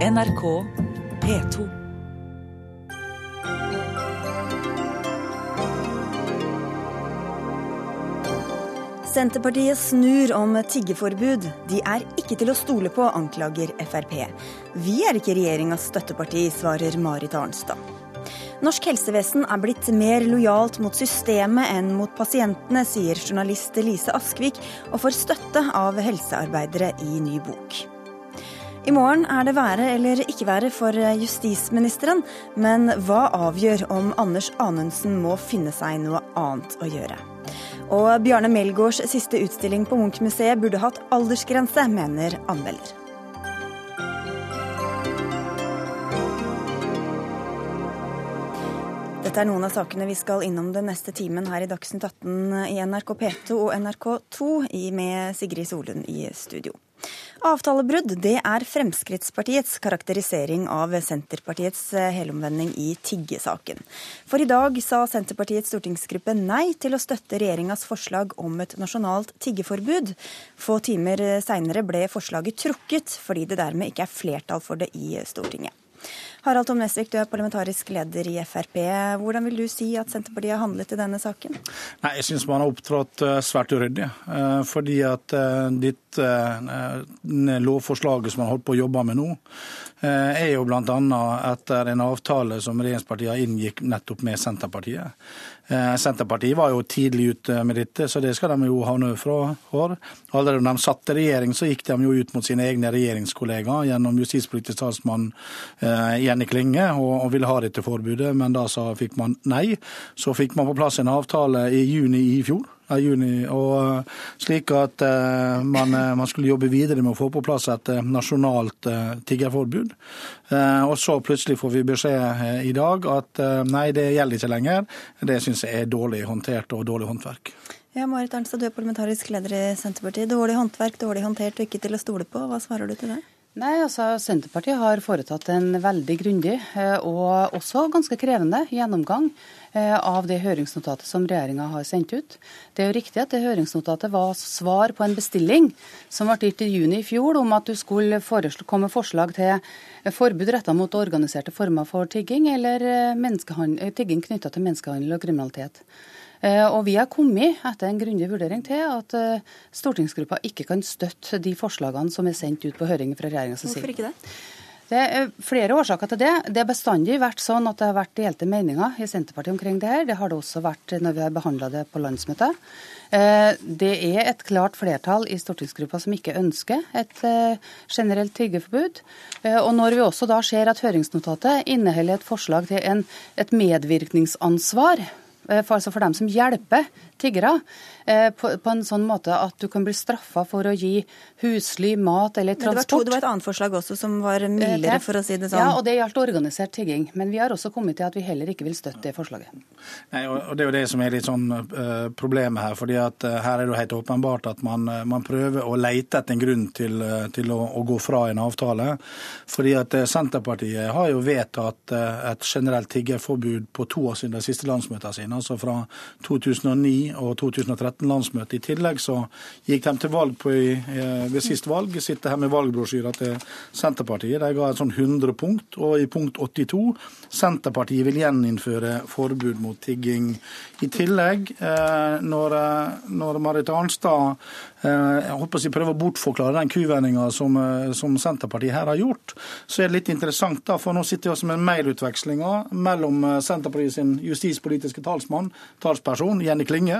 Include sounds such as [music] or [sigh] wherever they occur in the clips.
NRK P2. Senterpartiet snur om tiggeforbud. De er ikke til å stole på, anklager Frp. Vi er ikke regjeringas støtteparti, svarer Marit Arnstad. Norsk helsevesen er blitt mer lojalt mot systemet enn mot pasientene, sier journalist Lise Askvik, og får støtte av helsearbeidere i ny bok. I morgen er det være eller ikke være for justisministeren, men hva avgjør om Anders Anundsen må finne seg noe annet å gjøre? Og Bjarne Melgaards siste utstilling på Munch-museet burde hatt aldersgrense, mener anmelder. Dette er noen av sakene vi skal innom den neste timen her i Dagsnytt 18 i NRK P2 og NRK2 med Sigrid Solund i studio. Avtalebrudd det er Fremskrittspartiets karakterisering av Senterpartiets helomvending i tiggesaken. For i dag sa Senterpartiets stortingsgruppe nei til å støtte regjeringas forslag om et nasjonalt tiggeforbud. Få timer seinere ble forslaget trukket, fordi det dermed ikke er flertall for det i Stortinget. Harald Tom Nesvik, du er parlamentarisk leder i Frp. Hvordan vil du si at Senterpartiet har handlet i denne saken? Nei, Jeg syns man har opptrådt svært uryddig. Fordi at ditt lovforslaget som man holdt på å jobbe med nå, er jo bl.a. etter en avtale som regjeringspartiene inngikk nettopp med Senterpartiet. Senterpartiet var jo tidlig ute med dette, så det skal de jo ha honnør for. Allerede da de satt i regjering, så gikk de jo ut mot sine egne regjeringskollegaer gjennom justispolitisk talsmann Jenny Klinge og, ville ha dette forbudet, men da så fikk man nei. Så fikk man på plass en avtale i juni i fjor juni. og Slik at uh, man, man, skulle jobbe videre med å få på plass et nasjonalt tiggerforbud. Og så plutselig får vi beskjed i dag at nei, det gjelder ikke lenger. Det syns jeg er dårlig håndtert og dårlig håndverk. Ja, Marit Arnstad, du er parlamentarisk leder i Senterpartiet. Dårlig håndverk, dårlig håndtert og ikke til å stole på. Hva svarer du til det? Nei, altså Senterpartiet har foretatt en veldig grundig og også ganske krevende gjennomgang av det høringsnotatet som regjeringa har sendt ut. Det er jo riktig at det høringsnotatet var svar på en bestilling som ble gitt i juni i fjor om at du skulle komme med forslag til forbud retta mot organiserte former for tigging eller tigging knytta til menneskehandel og kriminalitet. Og vi har kommet etter en grundig vurdering til at stortingsgruppa ikke kan støtte de forslagene som er sendt ut på høring fra regjeringas. Hvorfor ikke det? Det er flere årsaker til det. Det har bestandig vært sånn at det har vært delte meninger i Senterpartiet omkring det her. Det har det også vært når vi har behandla det på landsmøtet. Det er et klart flertall i stortingsgruppa som ikke ønsker et generelt tiggeforbud. Og når vi også da ser at høringsnotatet inneholder et forslag til en, et medvirkningsansvar altså for dem som hjelper tiggere, på, på, en sånn måte at du kan bli straffa for å gi husly, mat eller transport. Det var, to, det var et annet forslag også som var mildere, for å si det sånn. Ja, og det gjaldt organisert tigging. Men vi har også kommet til at vi heller ikke vil støtte det forslaget. Nei, og Det er jo det som er litt sånn uh, problemet her. fordi at uh, Her er det jo helt åpenbart at man, uh, man prøver å leite etter en grunn til, til å, å, gå fra en avtale. Fordi at Senterpartiet har jo vedtatt et generelt tiggerforbud på to av sine siste landsmøter sine, altså fra 2009 og 2013-landsmøtet. I tillegg så gikk de til valg på i, ved sist valg. Sitter her med valgbrosjyra til Senterpartiet. De ga et sånn 100 punkt, og i punkt 82 Senterpartiet vil gjeninnføre forbud mot tigging. I tillegg, når, når Marit Arnstad jeg håper å prøver å bortforklare den kuvendinga som, som, Senterpartiet her har gjort, så er det litt interessant, da, for nå sitter vi også med mailutvekslinger mellom Senterpartiet sin justispolitiske talsmann, talsperson, Jenny Klinge,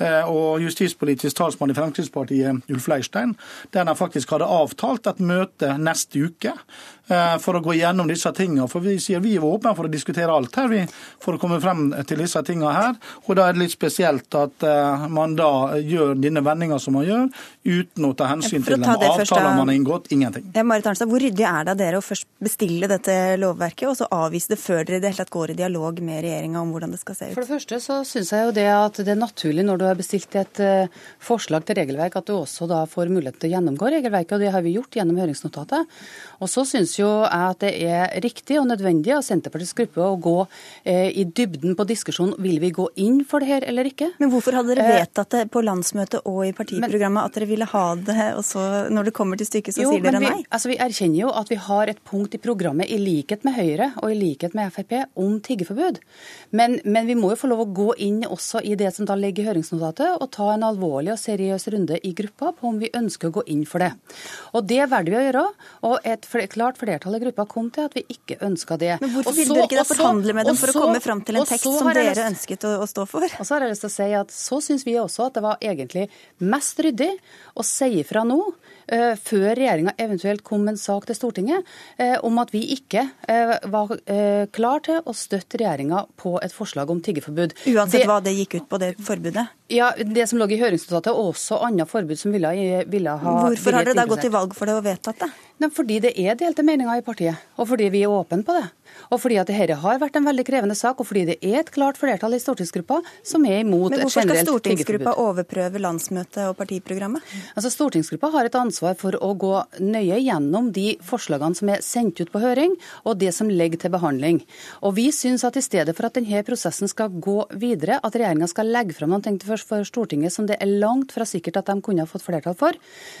og justispolitisk talsmann i Fremskrittspartiet, Ulf Leirstein, der de faktisk hadde avtalt et møte neste uke for å gå gjennom disse tingene. For vi sier vi er åpne for å diskutere alt her, vi, for å komme frem til disse tingene her. Og da er det litt spesielt at man da gjør denne vendinga som man gjør uten å ta hensyn til de avtaler man har inngått. Ingenting. Marit Arnstad, Hvor ryddig er det av dere å først bestille dette lovverket, og så avvise det før dere i det hele tatt går i dialog med regjeringa om hvordan det skal se ut? For det første så syns jeg jo det at det er naturlig når du har bestilt et uh, forslag til regelverk, at du også da får mulighet til å gjennomgå regelverket, og det har vi gjort gjennom høringsnotatet. Og så syns jo jeg at det er riktig og nødvendig av Senterpartiets gruppe å gå eh, i dybden på diskusjonen vil vi gå inn for det her eller ikke. Men hvorfor hadde dere vedtatt det på landsmøtet og i partiprogrammet at dere ville ha det, og så når det kommer til stykket, så jo, sier dere vi, nei? Altså, vi erkjenner jo at vi har et punkt i programmet, i likhet med Høyre og i likhet med Frp, om tiggeforbud. Men, men, vi må jo få lov å gå inn også i det som da ligger i høringsnotatet, og ta en alvorlig og seriøs runde i gruppa på om vi ønsker å gå inn for det. Og det valgte vi å gjøre, og et klart flertall i gruppa kom til at vi ikke ønska det. Men hvorfor ville dere ikke da forhandle med dem for å komme fram til en tekst som dere lyst, ønsket å, å, stå for? Og så har jeg lyst til å si at så syns vi også at det var egentlig mest ryddig å si ifra nå uh, før regjeringa eventuelt kom med en sak til Stortinget uh, om at vi ikke uh, var klar til å støtte regjeringa på et forslag om tiggeforbud. Uansett det, hva det gikk ut på, det forbudet? Ja, Det som lå i høringsnotatet, og også andre forbud som ville, ville ha Hvorfor har dere da gått til valg for det og vedtatt det? Fordi det er delte meninger i partiet, og fordi vi er åpne på det. Og fordi at dette har vært en veldig krevende sak, og fordi det er et klart flertall i stortingsgruppa som er imot et generelt tiggeforbud. Men hvorfor skal stortingsgruppa overprøve landsmøtet og partiprogrammet? Altså, Stortingsgruppa har et ansvar for å gå nøye gjennom de forslagene som er sendt ut på høring, og det som ligger til behandling. Og vi syns at i stedet for at denne prosessen skal gå videre, at regjeringa skal legge fram ting for Stortinget som det er langt fra sikkert at de kunne ha fått flertall for,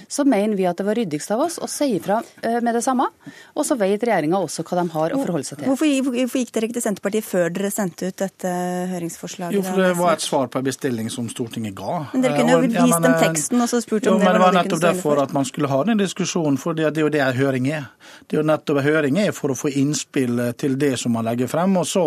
så mener vi at det var ryddigst av oss å si ifra eh, med det samme. Og så vet regjeringa også hva de har å forholde seg til. Hvorfor, hvorfor gikk dere ikke til Senterpartiet før dere sendte ut dette høringsforslaget? Jo, for det var et svar på en bestilling som Stortinget ga. Men dere kunne jo vist ja, dem teksten og så spurt om jo, det Men det var nettopp derfor at man skulle ha den diskusjonen, for det er jo det en høring er. Det er jo nettopp høring er for å få innspill til det som man legger frem, og så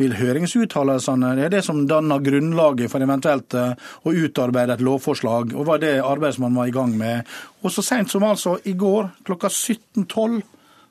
vil høringsuttalelsene det er det som danner grunnlaget for eventuelt eh, å utarbeide et lovforslag, og var det arbeidet som man var i gang med. Og så sent som altså i går klokka 17.12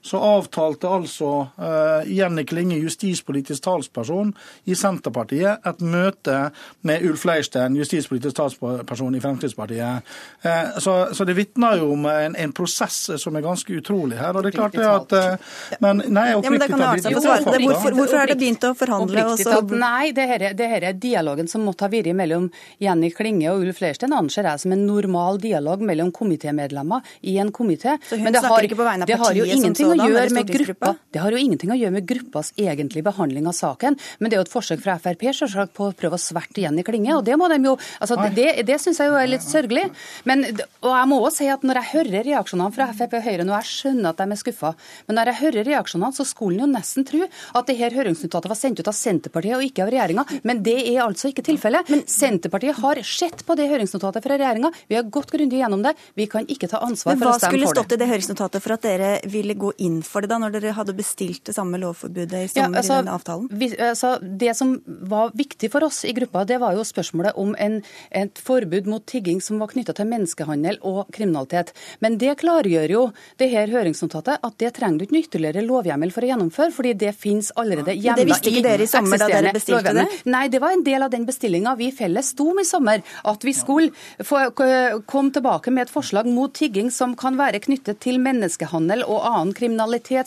så avtalte altså uh, Jenny Klinge, justispolitisk talsperson i Senterpartiet, et møte med Ulf Leirstein, justispolitisk talsperson i Fremskrittspartiet. Uh, så, så, det vitner jo om en, en, prosess som er ganske utrolig her. og det er klart det at uh, men, nei, ja, men det kan Arnstad svare Hvorfor, hvorfor har det begynt å forhandle? Så... Nei, det her, det her er dialogen som måtte ha vært mellom Jenny Klinge og Ulf Leirstein, anser jeg som en normal dialog mellom komitémedlemmer i en komité. Men det har, ikke på vegne av partiet som så å gjøre med gruppa, det har jo ingenting å gjøre med gruppas egentlige behandling av saken. Men det er jo et forsøk fra Frp selvsagt på å prøve å sverte i klinge. og Det må de jo, altså det, det syns jeg jo er litt sørgelig. Men, og jeg må også si at når jeg hører reaksjonene fra Frp og Høyre nå, jeg skjønner at de er skuffa, men når jeg hører reaksjonene, så skulle en jo nesten tro at det her høringsnotatet var sendt ut av Senterpartiet og ikke av regjeringa. Men det er altså ikke tilfellet. Men Senterpartiet har sett på det høringsnotatet fra regjeringa. Vi har gått grundig gjennom det. Vi kan ikke ta ansvar for å stemme for det. Men Hva skulle stått i det høringsnotatet for at dere ville gå inn for det, da, når dere hadde bestilt det samme lovforbudet i sommer ja, altså, i denne avtalen? Vi, altså, det som var viktig for oss i gruppa, det var jo spørsmålet om en, et forbud mot tigging som var knytta til menneskehandel og kriminalitet. Men det klargjør jo det her høringsnotatet at det trenger du ikke ytterligere lovhjemmel for å gjennomføre, fordi det finnes allerede hjemla i Det visste ikke dere i sommer da dere bestilte det? Nei, det var en del av den bestillinga vi felles sto om i sommer. At vi skulle få, komme tilbake med et forslag mot tigging som kan være knyttet til menneskehandel og annen kriminalitet,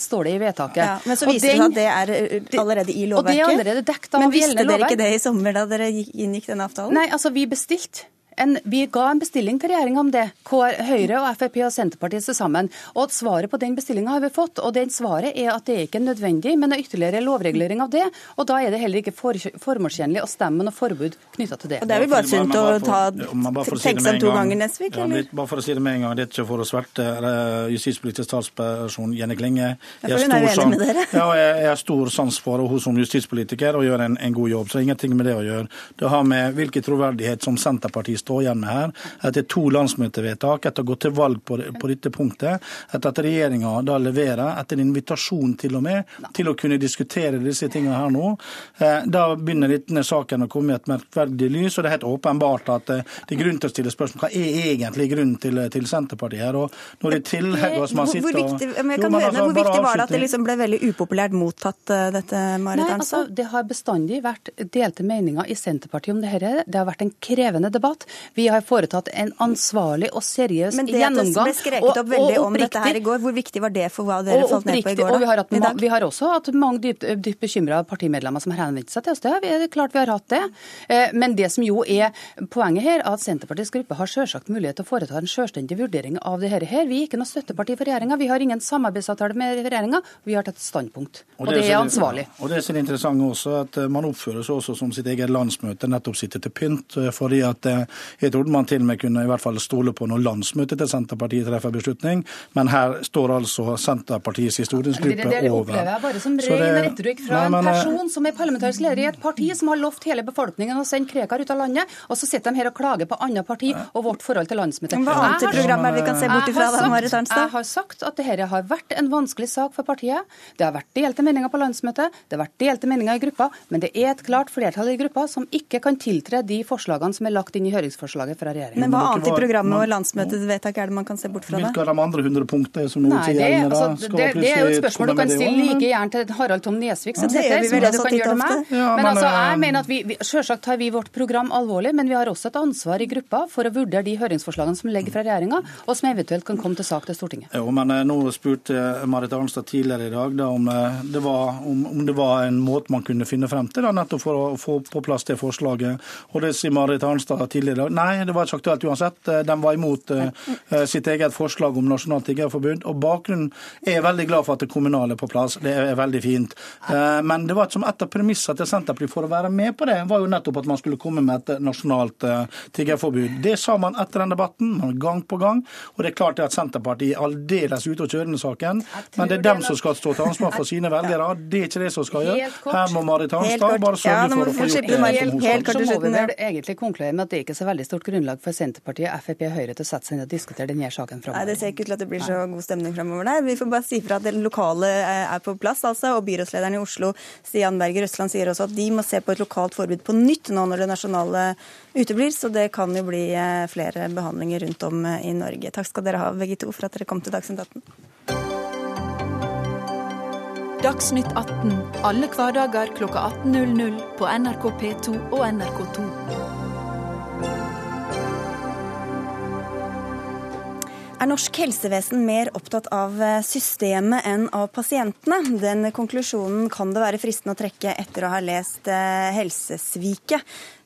står det i vedtaket. Ja, men så viser det seg at det er uh, allerede i lovverket. Og det er allerede dekket av Men visste dere ikke det i sommer da dere inngikk denne avtalen? Nei, altså vi bestilte en, vi ga en bestilling til regjeringa om det, Høyre og Frp og Senterpartiet til sammen. Og Svaret på den bestillinga har vi fått. og den Svaret er at det er ikke nødvendig med noe ytterligere lovregulering av det. Og da er det heller ikke for, formålstjenlig å stemme noe forbud knytta til det. Og Det er vel bare sunt å ta, tenke seg om to ganger, Nesvik? Ja, bare for å si det med en gang, det er ikke for å sverte eh, justispolitisk talsperson Jenny Klinge. Jeg, jeg, er stor, [laughs] ja, jeg har stor sans for henne som justispolitiker og gjør en, en god jobb. Så ingenting med det å gjøre. Det har med hvilken troverdighet som Senterpartiet står igjen med her, etter to landsmøtevedtak, etter å gå til valg på, på dette punktet, etter at regjeringa da leverer, etter en invitasjon til og med, til å kunne diskutere disse tingene her nå, eh, da begynner denne saken å komme i et merkverdig lys. og Det er helt åpenbart at eh, det er grunn til å stille spørsmål hva er egentlig grunnen til, til Senterpartiet her. og når det tillegg oss man sitter hvor, viktig, men jeg altså, hvor viktig var det at det liksom ble veldig upopulært mottatt, eh, dette, Marit Arnstad? Altså, det har bestandig vært delte meninger i Senterpartiet om det dette. Det har vært en krevende debatt. Vi har foretatt en ansvarlig og seriøs gjennomgang. Men det ble skreket opp veldig om dette her i går. Hvor viktig var det for hva dere falt ned på i går? Da, og vi, har hatt, vi har også hatt mange dypt, dypt bekymra partimedlemmer som har henvendt seg til oss. Det er klart vi har hatt det. Eh, men det som jo er poenget her, er at Senterpartiets gruppe har selvsagt mulighet til å foreta en selvstendig vurdering av det her. Vi er ikke noe støtteparti for regjeringa. Vi har ingen samarbeidsavtale med regjeringa. Vi har tatt et standpunkt. Og, det, og det er ansvarlig. Og det er så interessant også at man oppfører seg også som sitt eget landsmøte, nettopp sitter til pynt. fordi at Jeg trodde man til og med kunne i hvert fall stole på når landsmøtet til Senterpartiet treffer beslutning, men her står altså Senterpartiets stortingsgruppe over. Det opplever jeg bare som ren retorikk fra nei, men, en person som er parlamentarisk leder i et parti som har lovt hele befolkningen å sende Krekar ut av landet, og så sitter de her og klager på andre parti og vårt forhold til landsmøtet. Hva annet program er det vi kan se bort ifra da, Marit Arnstad? Jeg har sagt at dette har vært en vanskelig sak for partiet. Det har vært delte meninger på landsmøtet, det har vært delte meninger i gruppa, men det er et klart flertall i gruppa som ikke kan tiltre de forslagene som er lagt inn i høringsforslaget fra regjeringen. Men hva annet i programmet og landsmøtets er det man kan se bort fra da? Hvilke av de andre hundre punktene som nå ikke gjelder? Altså, det, det, er jo et spørsmål du kan stille like gjerne til Harald Tom Nesvik som sitter her, som det du kan gjøre det med. Ja, men, men altså, jeg eh, mener at vi, vi, Selvsagt tar vi vårt program alvorlig, men vi har også et ansvar i gruppa for å vurdere de høringsforslagene som ligger fra regjeringa, og som eventuelt kan komme til sak til Stortinget. Jo, men eh, Nå spurte Marit Arnstad tidligere i dag da, om, eh, det var, om, om, det var en måte man kunne finne frem til da, nettopp for å få på plass det forslaget. Og det sier Marit Arnstad tidligere i dag. Nei, det var ikke aktuelt uansett. De var imot uh, sitt eget forslag om nasjonalt tiggerforbud. Og bakgrunnen er veldig glad for at det kommunale er på plass. Det er veldig fint. Uh, men det var som et av premissene til Senterpartiet for å være med på det, var jo nettopp at man skulle komme med et nasjonalt uh, tiggerforbud. Det sa man etter den debatten, gang på gang. Og det er klart at Senterpartiet er aldeles ute å kjøre denne saken. Men det er dem som skal stå til ansvar for sine [laughs] velgere. Det er ikke det som skal gjøre. Her må Marit Arnstad bare sørge for å få gjort det. Helt, helt kort. Så må vi egentlig konkludere med at det ikke er så veldig stort grunnlag for Senterpartiet, Frp og Høyre til å sette seg ned og diskutere denne saken framover. Nei, det ser ikke ut til at det blir så god stemning framover der. Vi får bare si fra at det lokale eh, er på plass, altså. Og byrådslederen i Oslo, Stian Berger Østland, sier også at de må se på et lokalt forbud på nytt nå når det nasjonale uteblir. Så det kan jo bli eh, flere behandlinger rundt om eh, i Norge. Takk skal dere ha, begge to, for at dere kom til Dagsnytt 18. Dagsnytt 18 alle hverdager kl 18.00 på NRK P2 og NRK2. Er norsk helsevesen mer opptatt av eh, systemet enn av pasientene? Den konklusjonen kan det være fristende å trekke etter å ha lest eh, Helsesviket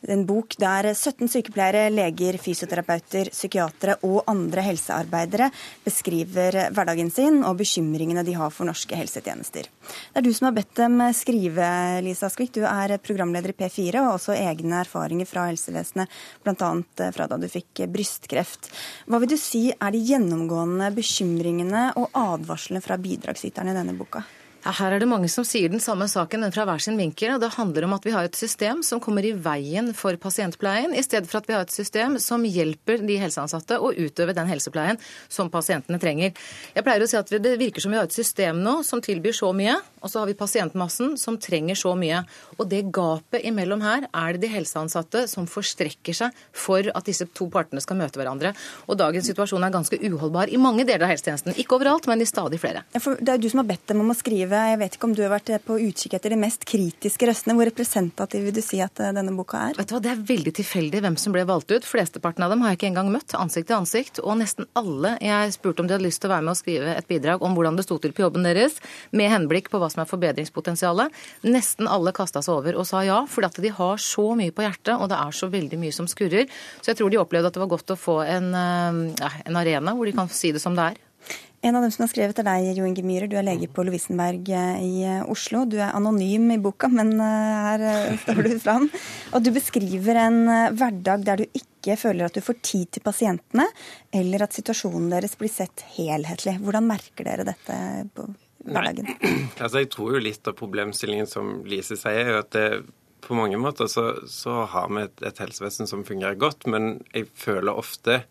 en bok der 17 sykepleiere, leger, fysioterapeuter, psykiatere og andre helsearbeidere beskriver hverdagen sin og bekymringene de har for norske helsetjenester. Det er du som har bedt dem skrive, Lisa Skvik. Du er programleder i P4 og også egne erfaringer fra helsevesenet, bl.a. fra da du fikk brystkreft. Hva vil du si er de gjennomgående bekymringene og advarslene fra bidragsyterne i denne boka? Ja, her er det mange som sier den samme saken, men fra hver sin vinkel. og Det handler om at vi har et system som kommer i veien for pasientpleien, i stedet for at vi har et system som hjelper de helseansatte å utøve den helsepleien som pasientene trenger. Jeg pleier å si at Det virker som vi har et system nå som tilbyr så mye, og så har vi pasientmassen som trenger så mye. Og det gapet imellom her er det de helseansatte som forstrekker seg for at disse to partene skal møte hverandre. Og dagens situasjon er ganske uholdbar i mange deler av helsetjenesten. Ikke overalt, men i stadig flere. Det er jo du som har bedt dem om å skrive skrive. Jeg vet ikke om du har vært på utkikk etter de mest kritiske røstene. Hvor representativ vil du si at eh, denne boka er? Vet du hva, Det er veldig tilfeldig hvem som ble valgt ut. Flesteparten av dem har jeg ikke engang møtt ansikt til ansikt. Og nesten alle jeg spurte om de hadde lyst til å være med og skrive et bidrag om hvordan det sto til på jobben deres, med henblikk på hva som er forbedringspotensialet. Nesten alle kasta seg over og sa ja, fordi at de har så mye på hjertet, og det er så veldig mye som skurrer. Så jeg tror de opplevde at det var godt å få en, eh, en arena hvor de kan si det som det er. En av dem som har skrevet er deg, Jo Inge Myhrer. Du er lege på Lovisenberg eh, i eh, Oslo. Du er anonym i boka, men eh, her står du fram. Og du beskriver en hverdag der du ikke føler at du får tid til pasientene, eller at situasjonen deres blir sett helhetlig. Hvordan merker dere dette på hverdagen? [clears throat] Altså, jeg tror jo litt av problemstillingen som Lise sier, er at det, på mange måter så, så har vi et, et helsevesen som fungerer godt, men jeg føler ofte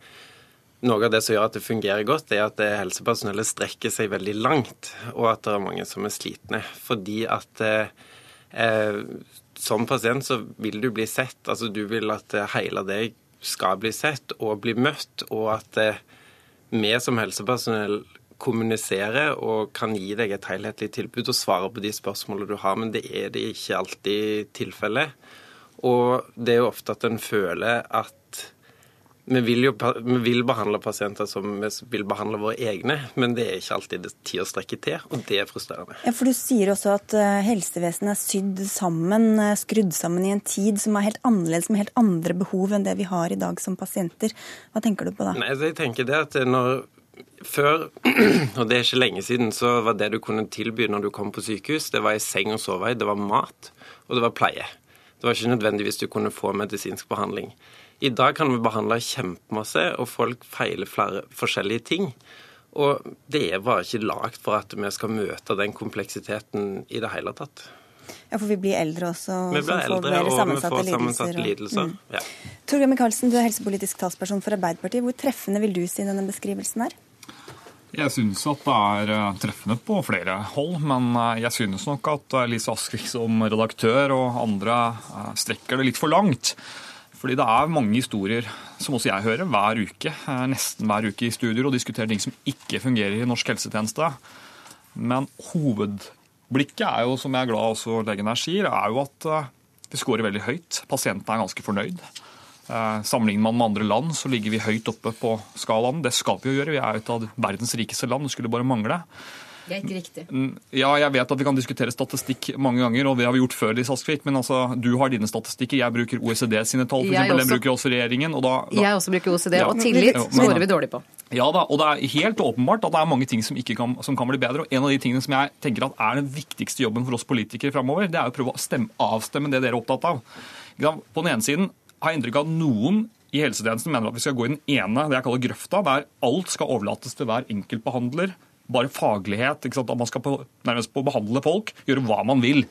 noe av det som gjør at det fungerer godt, er at helsepersonellet strekker seg veldig langt, og at det er mange som er slitne. Fordi at eh, som pasient så vil du bli sett. Altså du vil at hele deg skal bli sett og bli møtt, og at eh, vi som helsepersonell kommuniserer og kan gi deg et helhetlig tilbud og svare på de spørsmålene du har, men det er det ikke alltid tilfellet. Og det er jo ofte at en føler at vi vil jo vi vil behandle pasienter som vi vil behandle våre egne, men det er ikke alltid det tid å strekke til, og det er frustrerende. Ja, for Du sier også at eh, helsevesenet er sydd sammen, eh, skrudd sammen i en tid som er helt annerledes, med helt andre behov enn det vi har i dag som pasienter. Hva tenker du på da? Nei, jeg tenker det at når før, [clears throat] og det er ikke lenge siden, så var det du kunne tilby når du kom på sykehus, det var i seng og sove i, det var mat, og det var pleie. Det var ikke nødvendigvis du kunne få medisinsk behandling. I dag kan vi behandle kjempemasse, og folk feiler flere forskjellige ting. Og det var ikke lagd for at vi skal møte den kompleksiteten i det hele tatt. Ja, For vi blir eldre også, vi blir eldre, og vi får sammensatte lidelser. Mm. Ja. Torgeir Micaelsen, du er helsepolitisk talsperson for Arbeiderpartiet. Hvor treffende vil du si denne beskrivelsen er? Jeg synes at det er eh, treffende på flere hold, men eh, jeg synes nok at eh, Lise Askvik som redaktør og andre strekker det litt for langt. Fordi det er mange historier, som også jeg hører, hver uke, nesten hver uke i studier og diskuterer ting som ikke fungerer i norsk helsetjeneste. Men hovedblikket er jo, som jeg er glad også legen her sier, er jo at vi scorer veldig høyt. Pasientene er ganske fornøyd. Eh, sammenligner man med andre land, så ligger vi høyt oppe på skalaen. Det skal vi jo gjøre. Vi er et av verdens rikeste land. Det skulle bare mangle. Det er ikke riktig. Mm, ja, jeg vet at vi kan diskutere statistikk mange ganger, og det har vi gjort før, Lise Askvik. Men altså, du har dine statistikker, jeg bruker OECD sine tall, for eksempel, Den bruker også regjeringen. Og da, da, jeg også bruker OECD, ja. og tillit skårer vi dårlig på. Ja da, og det er helt åpenbart at det er mange ting som, kan, som, kan, bli bedre. og En av de tingene som jeg tenker at er den viktigste jobben for oss politikere framover, det er å prøve å stemme, avstemme det dere er opptatt av. På den ene siden har inntrykk av at noen i helsetjenesten mener at vi skal gå i den ene, det jeg kaller grøfta, der alt skal overlates til hver enkelt behandler. Bare faglighet. At man skal på, nærmest på behandle folk, gjøre hva man vil.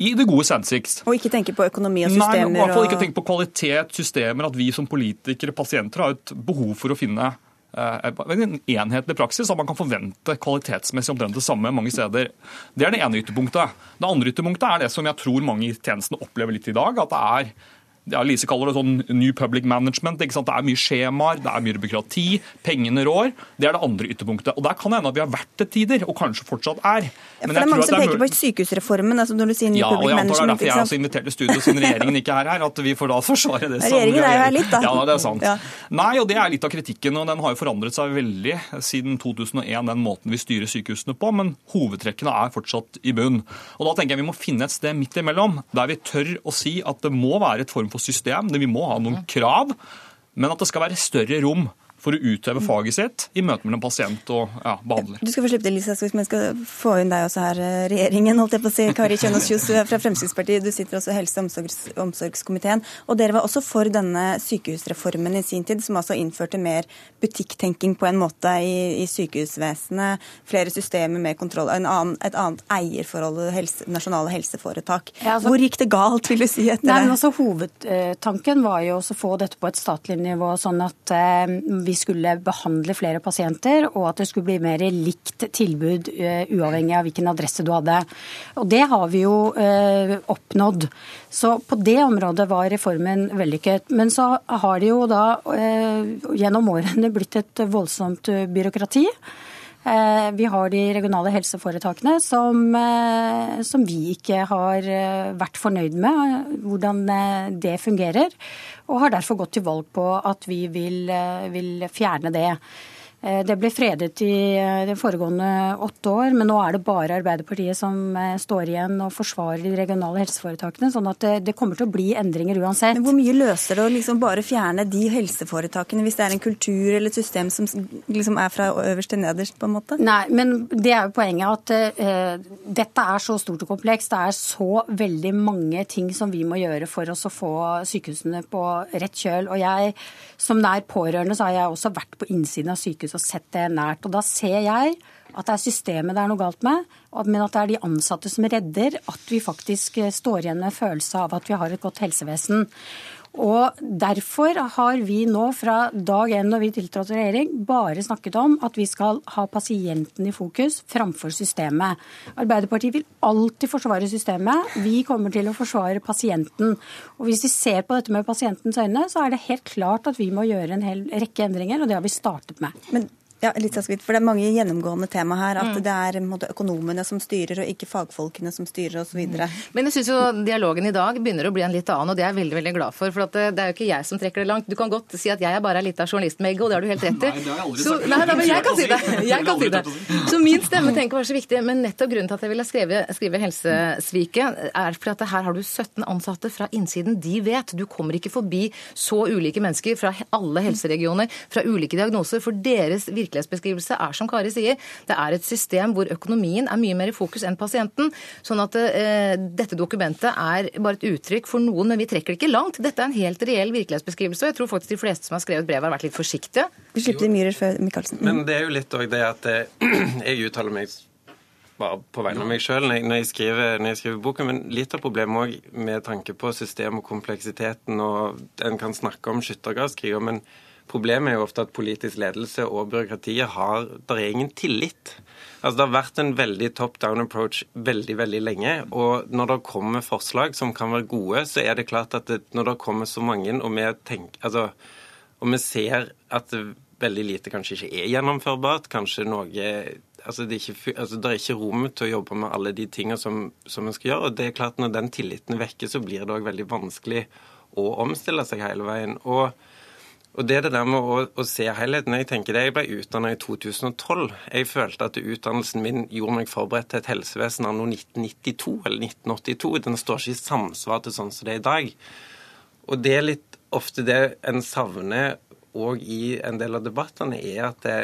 I det gode sensiks. Og ikke tenke på økonomi og systemer? Nei, i hvert fall ikke tenke på kvalitet, systemer, at vi som politikere, pasienter, har et behov for å finne eh, en enhetlig praksis, at man kan forvente kvalitetsmessig omtrent det samme mange steder. Det er det ene ytterpunktet. Det andre ytterpunktet er det som jeg tror mange i tjenesten opplever litt i dag, at det er ja, Lise kaller det sånn New Public Management. Det er mye skjemaer, det er mye byråkrati, pengene rår. Det er det andre ytterpunktet. Og Der kan det hende at vi har vært til tider, og kanskje fortsatt er. Ja, for det er mange som peker på sykehusreformen. altså når du sier New ja, Public Management. Ja, og jeg antar det er derfor jeg er også invitert til studio siden regjeringen ikke er her, at vi får da forsvare det. Regjeringen er jo her litt, da. Ja, det er sant. Ja. Nei, og det er litt av kritikken, og den har jo forandret seg veldig siden 2001, den måten vi styrer sykehusene på, men hovedtrekkene er fortsatt i bunn. Og da tenker jeg vi må finne et sted midt imellom, der vi tør å si at det må være et form for system. Vi må ha noen krav, men at det skal være større rom for å utøve faget sitt i møte mellom pasient og ja, behandler. Du skal få slippe til, Lisa, hvis vi skal få inn deg også her, eh, regjeringen, holdt jeg på å si. Kari Kjønaas Kjos fra Fremskrittspartiet, du sitter også i helse- og omsorgs omsorgskomiteen. Og dere var også for denne sykehusreformen i sin tid, som altså innførte mer butikktenking på en måte i, i sykehusvesenet. Flere systemer, mer kontroll, annen, et annet eierforhold, helse, nasjonale helseforetak. Ja, altså, Hvor gikk det galt, vil du si? etter nei, men altså, Hovedtanken var jo å få dette på et statlig nivå, sånn at eh, vi skulle behandle flere pasienter, og at det skulle bli mer likt tilbud uh, uavhengig av hvilken adresse du hadde. Og det har vi jo uh, oppnådd. Så på det området var reformen vellykket. Men så har det jo da uh, gjennom årene blitt et voldsomt byråkrati. Vi har de regionale helseforetakene som, som, vi ikke har vært fornøyd med hvordan det fungerer og har derfor gått til valg på at vi vil, eh, vil fjerne det. Eh, det ble fredet i eh, de foregående åtte år, men nå er det bare Arbeiderpartiet som eh, står igjen og forsvarer de regionale helseforetakene. sånn at det, kommer til å bli endringer uansett. Men Hvor mye løser det å liksom bare fjerne de helseforetakene, hvis det er en kultur eller et system som liksom er fra øverst til nederst? på en måte? Nei, men det er jo poenget at uh, dette er så stort og komplekst. Det er så veldig mange ting som vi må gjøre for oss å få sykehusene på rett kjøl. Og jeg, som nær pårørende, så har jeg også vært på innsiden av sykehus og sett det nært. Og da ser jeg at det er systemet det er noe galt med, men at det er de ansatte som redder at vi faktisk står igjen med følelse av at vi har et godt helsevesen. Og Derfor har vi nå fra dag én når vi tiltrådte regjering, bare snakket om at vi skal ha pasienten i fokus framfor systemet. Arbeiderpartiet vil alltid forsvare systemet. Vi kommer til å forsvare pasienten. Og Hvis vi ser på dette med pasientens øyne, så er det helt klart at vi må gjøre en hel rekke endringer, og det har vi startet med. Men ja, litt så for Det er mange gjennomgående tema her. At mm. det er måte, økonomene som styrer, og ikke fagfolkene som styrer osv. Mm. Men jeg syns jo dialogen i dag begynner å bli en litt annen, og det er jeg veldig veldig glad for. For det, det, er jo ikke jeg som trekker det langt. Du kan godt si at jeg er bare ei lita journalistmegge, og det har du helt rett i. Nei, det har jeg aldri så, sagt. Nei, nei, men jeg kan si det. Jeg kan si det. Så min stemme tenker var så viktig. Men nettopp grunnen til at jeg ville skrive, skrive Helsesviket, er for at her har du 17 ansatte fra innsiden. De vet. Du kommer ikke forbi så ulike mennesker fra alle helseregioner, fra ulike diagnoser. For deres virke virkelighetsbeskrivelse er som Kari sier, det er et system hvor økonomien er mye mer i fokus enn pasienten. Sånn at eh, dette dokumentet er bare et uttrykk for noen, men vi trekker det ikke langt. Dette er en helt reell virkelighetsbeskrivelse, og jeg tror faktisk de fleste som har skrevet brevet, har vært litt forsiktige. Vi slipper Myhrer før Michaelsen. Men det er jo litt òg det at eh, [clears throat] jeg uttaler meg bare på vegne av meg sjøl når, når, jeg skriver boken. Men litt av problemet òg med tanke på system og kompleksiteten, og en kan snakke om skyttergravskriger, men problemet er jo ofte at politisk ledelse og byråkratiet har Der er ingen tillit. Altså Det har vært en veldig top down approach veldig veldig lenge. Og når det kommer forslag som kan være gode, så er det klart at det, når det kommer så mange, og vi, tenker, altså, og vi ser at veldig lite kanskje ikke er gjennomførbart, kanskje noe altså det, er ikke, altså det er ikke rom til å jobbe med alle de tingene som, som en skal gjøre. og det er klart Når den tilliten vekker, så blir det òg veldig vanskelig å omstille seg hele veien. Og, og det er det der med å, å, se helheten. Jeg tenker det, jeg ble utdanna i 2012. Jeg følte at utdannelsen min gjorde meg forberedt til et helsevesen anno 1992 eller 1982. Den står ikke i samsvar til sånn som det er i dag. Og det er litt ofte det en savner òg i en del av debattene, er at det,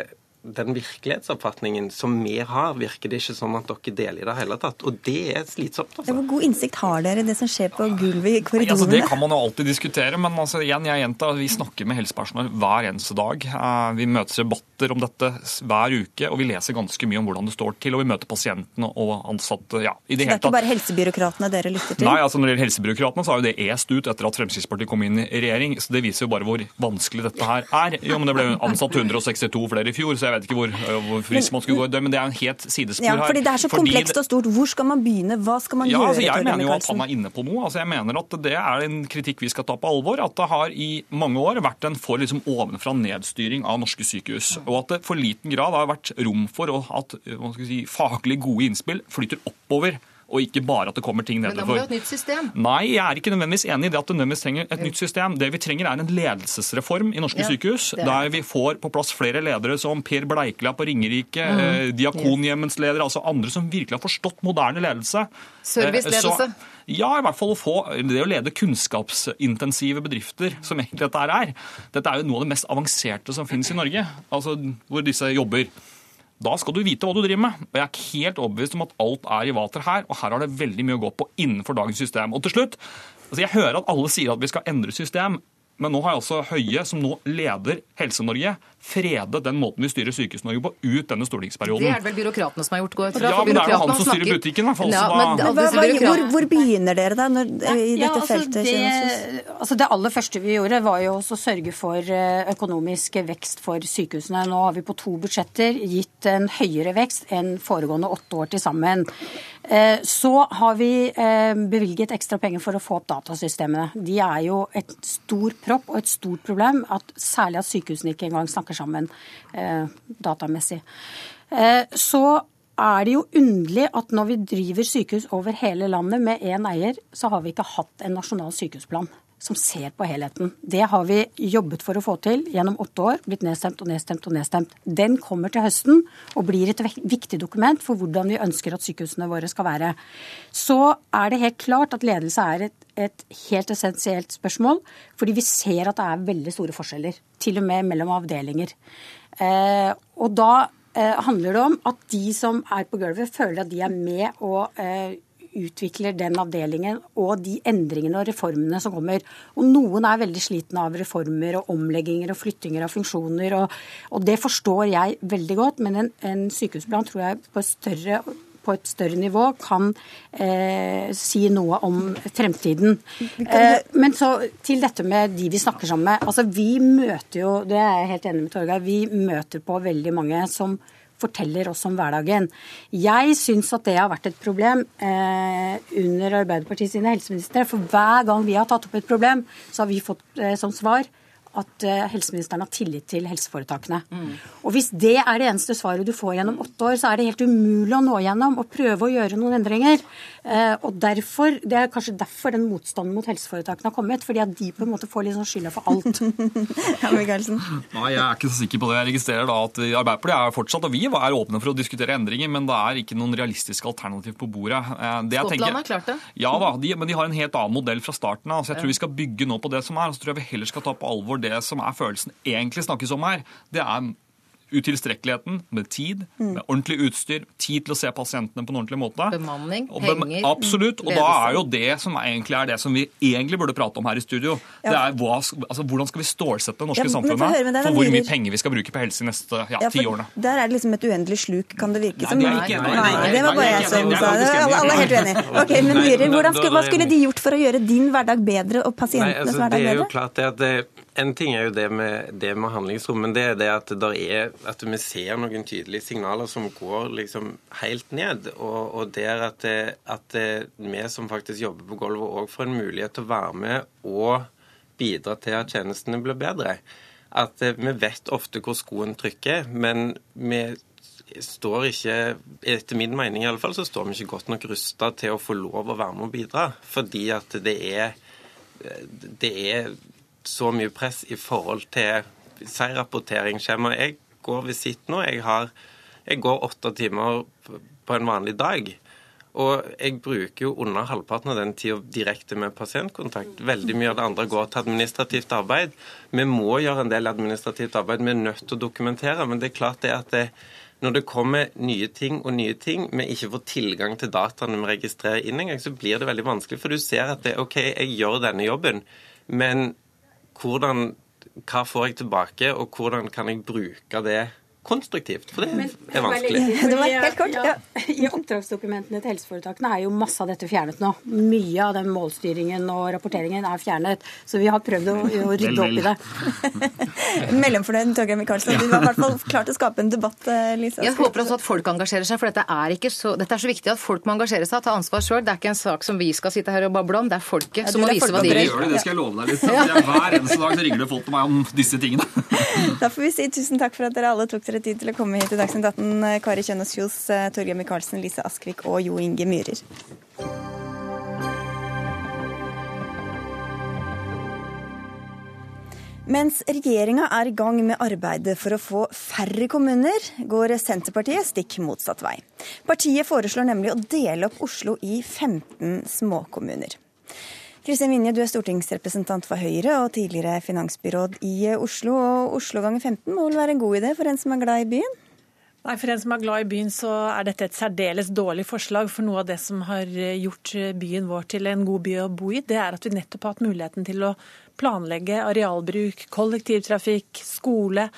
den virkelighetsoppfatningen som vi har, virker det ikke som at dere deler i det hele tatt. Og det er slitsomt. Altså. Hvor god innsikt har dere i det som skjer på gulvet i korridorene? Altså, det kan man jo alltid diskutere, men altså, igjen, jeg gjentar, vi snakker med helsepersonell hver eneste dag. Eh, vi møter debatter om dette hver uke, og vi leser ganske mye om hvordan det står til. Og vi møter pasientene og ansatte. Ja, i det så det er ikke bare helsebyråkratene dere lytter til? Nei, altså når det gjelder helsebyråkratene, så har jo det est ut etter at Fremskrittspartiet kom inn i regjering. Så det viser jo bare hvor vanskelig dette her er. Jo, men det ble ansatt [laughs] 162 flere i fjor, så jeg vet ikke hvor, hvor frisk man skulle gå i det, men det er en helt sidespor her. Ja, fordi Det er så komplekst og stort. Hvor skal man begynne? Hva skal man ja, gjøre? Altså, jeg mener jo at han er inne på noe. Altså, jeg mener at Det er en kritikk vi skal ta på alvor. At det har i mange år vært en for liksom, ovenfra nedstyring av norske sykehus. Og at det for liten grad har vært rom for at si, faglig gode innspill flytter oppover og ikke bare at det kommer ting nedover. Men da må vi ha et nytt system. Nei, jeg er ikke nødvendigvis enig i det at det nødvendigvis trenger et nytt system. Det vi trenger er en ledelsesreform i norske ja, sykehus, der vi får på plass flere ledere som Per Bleikla på Ringerike, mm. eh, Diakonhjemmens ledere, altså andre som virkelig har forstått moderne ledelse. Serviceledelse. Eh, ja, i hvert fall å få det å lede kunnskapsintensive bedrifter, som egentlig dette er. Dette er jo noe av det mest avanserte som finnes i Norge, altså hvor disse jobber. Da skal du vite hva du driver med. Og jeg er helt overbevist om at alt er i vater her, og her har det veldig mye å gå på innenfor dagens system. Og til slutt, altså jeg hører at alle sier at vi skal endre system, men nå har altså Høie, som nå leder Helse-Norge, fredet den måten vi styrer Sykehus-Norge på ut denne stortingsperioden. Det er det vel byråkratene som har gjort, går Ja, men det er jo han som styrer butikken, i hvert fall. Ja, hvor, hvor, begynner dere da når, i dette altså, feltet? Det, altså det aller første vi gjorde, var jo også å sørge for eh, økonomisk vekst for sykehusene. Nå har vi på to budsjetter gitt en høyere vekst enn foregående åtte år til sammen. Eh, så har vi eh, bevilget ekstra penger for å få opp datasystemene. De er jo et stor propp og et stort problem, at særlig at sykehusene ikke engang snakker sammen eh, datamessig. Så er det jo underlig at når vi driver sykehus over hele landet med én eier, så har vi ikke hatt en nasjonal sykehusplan som ser på helheten. Det har vi jobbet for å få til gjennom åtte år. Blitt nedstemt og nedstemt og nedstemt. Den kommer til høsten og blir et viktig dokument for hvordan vi ønsker at sykehusene våre skal være. Så er det helt klart at ledelse er et, et helt essensielt spørsmål. Fordi vi ser at det er veldig store forskjeller. Til og med mellom avdelinger. Eh, og da eh, handler det om at de som er på gulvet, føler at de er med og eh, utvikler den avdelingen og de endringene og reformene som kommer. Og noen er veldig slitne av reformer og omlegginger og flyttinger av funksjoner. Og, og det forstår jeg veldig godt, men en, en sykehusplan tror jeg på større på et større nivå kan eh, si noe om fremtiden. Eh, men så til dette med de vi snakker sammen med. Altså Vi møter jo, det er jeg helt enig med Torgeir, vi møter på veldig mange som forteller oss om hverdagen. Jeg syns at det har vært et problem eh, under Arbeiderpartiet sine helseministre. For hver gang vi har tatt opp et problem, så har vi fått eh, som svar at eh, helseministeren har tillit til helseforetakene. Mm. Og Hvis det er det eneste svaret du får gjennom åtte år, så er det helt umulig å nå gjennom og prøve å gjøre noen endringer. Eh, og derfor, Det er kanskje derfor den motstanden mot helseforetakene har kommet. Fordi at de på en måte får litt sånn skylda for alt. [laughs] ja, Michaelsen. Nei, Jeg er ikke så sikker på det. Jeg registrerer da at Arbeiderpartiet er fortsatt, og vi er åpne for å diskutere endringer, men det er ikke noen realistiske alternativ på bordet. Eh, det Skottland har klart det. Ja da, de, men de har en helt annen modell fra starten av. Så jeg tror vi skal bygge nå på det som er. og så tror jeg vi heller skal ta på alvor det det som er følelsen egentlig snakkes om her, det er utilstrekkeligheten med tid, Mm. med ordentlig utstyr, tid til å se pasientene på en ordentlig måte. Bemanning, Og bem- penger, Absolutt. Og da er jo det som egentlig er det som vi egentlig burde prate om her i studio. Det er hva, altså, Hvordan skal vi stålsette det norske Ja, samfunnet høre deg, for hvor mye penger vi skal bruke på helse de neste ja, Ja, ti årene? Der er det liksom et uendelig sluk, kan det virke Nei, som. det er nei, ikke enig. Nei, det var bare jeg som sa det. Alle, er helt uenige. Ok, men Nei, skulle, hva skulle de gjort for å gjøre din hverdag bedre og Nei, pasientenes hverdag bedre? det er jo klart det at det, En ting er jo det med, det med handlingsrom, men det er det at, er, at vi ser noen tydelige signaler som går liksom helt ned. Og, og der at, det, at det, vi som faktisk jobber på gulvet, òg får en mulighet til å være med og bidra til at tjenestene blir bedre. At eh, Vi vet ofte hvor skoen trykker, men vi står ikke, etter min mening i alle fall, så står vi ikke godt nok rusta til å få lov å være med og bidra. Fordi at det er, det er så mye press i forhold til si rapporteringsskjema. Jeg går visitt nå. Jeg, har, jeg går åtte timer på en vanlig dag. Og jeg bruker jo under halvparten av den tida direkte med pasientkontakt. Veldig mye av det andre går til administrativt arbeid. Vi må gjøre en del administrativt arbeid. Vi er nødt til å dokumentere. Men det er klart det at det, når det kommer nye ting og nye ting, vi ikke får tilgang til dataene vi registrerer inn engang, så blir det veldig vanskelig. For du ser at det, OK, jeg gjør denne jobben, men hvordan, hva får jeg tilbake, og hvordan kan jeg bruke det konstruktivt? For det er vanskelig. Det var helt kort, ja. I oppdragsdokumentene til helseforetakene er jo masse av dette fjernet nå. Mye av den målstyringen og rapporteringen er fjernet. Så vi har prøvd å, å rydde opp i det. [laughs] Mellomfornøyd Torgeir Micaelsen. Du har i hvert fall klart å skape en debatt, Lisa. Jeg håper også at folk engasjerer seg, for dette er, ikke så, dette er så viktig at folk må engasjere seg og ta ansvar sjøl. Det er ikke en sak som vi skal sitte her og bable om, det er folket Ja, som må vise hva de vil. gjør det, det skal jeg love deg litt. Hver eneste dag så ringer det folk til meg om disse tingene. Da får vi si tusen takk for at dere alle tok dere tid til å komme hit til Dagsnytt 18. Kari Kjønaas Kjos, eh, Torgeir Micaelsen, Lise Askvik og Jo Inge Myhrer. Mens regjeringa er i gang med arbeidet for å få færre kommuner, går Senterpartiet stikk motsatt vei. Partiet foreslår nemlig å dele opp Oslo i 15 småkommuner. Kristin Vinje, du er stortingsrepresentant for Høyre og tidligere finansbyråd i Oslo. Og Oslo ganger 15 må vel være en god idé for en som er glad i byen? Nei, For en som er glad i byen, så er dette et særdeles dårlig forslag. For noe av det som har gjort byen vår til en god by å bo i, det er at vi nettopp har hatt muligheten til å planlegge arealbruk, kollektivtrafikk, skole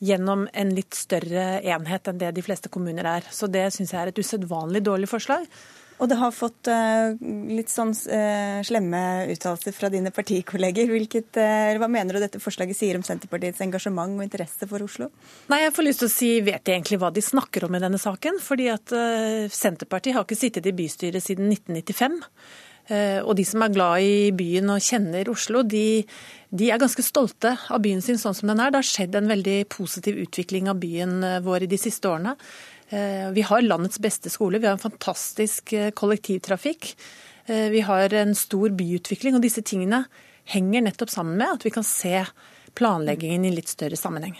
gjennom en litt større enhet enn det de fleste kommuner er. Så det syns jeg er et usedvanlig dårlig forslag. Og det har fått uh, litt sånn uh, slemme uttalelser fra dine partikolleger. Hvilket, uh, hva mener du dette forslaget sier om Senterpartiets engasjement og interesse for Oslo? Nei, jeg får lyst til å si, vet de egentlig hva de snakker om i denne saken? Fordi at Senterpartiet har ikke sittet i bystyret siden 1995. Eh, Og de som er glad i byen og kjenner Oslo, de, de er ganske stolte av byen sin sånn som den er. Det har skjedd en veldig positiv utvikling av byen vår i de siste årene. Eh, Vi har landets beste skole, vi har en fantastisk eh, kollektivtrafikk. Eh, Vi har en stor byutvikling, og disse tingene henger nettopp sammen med at vi kan se planleggingen i litt større sammenheng.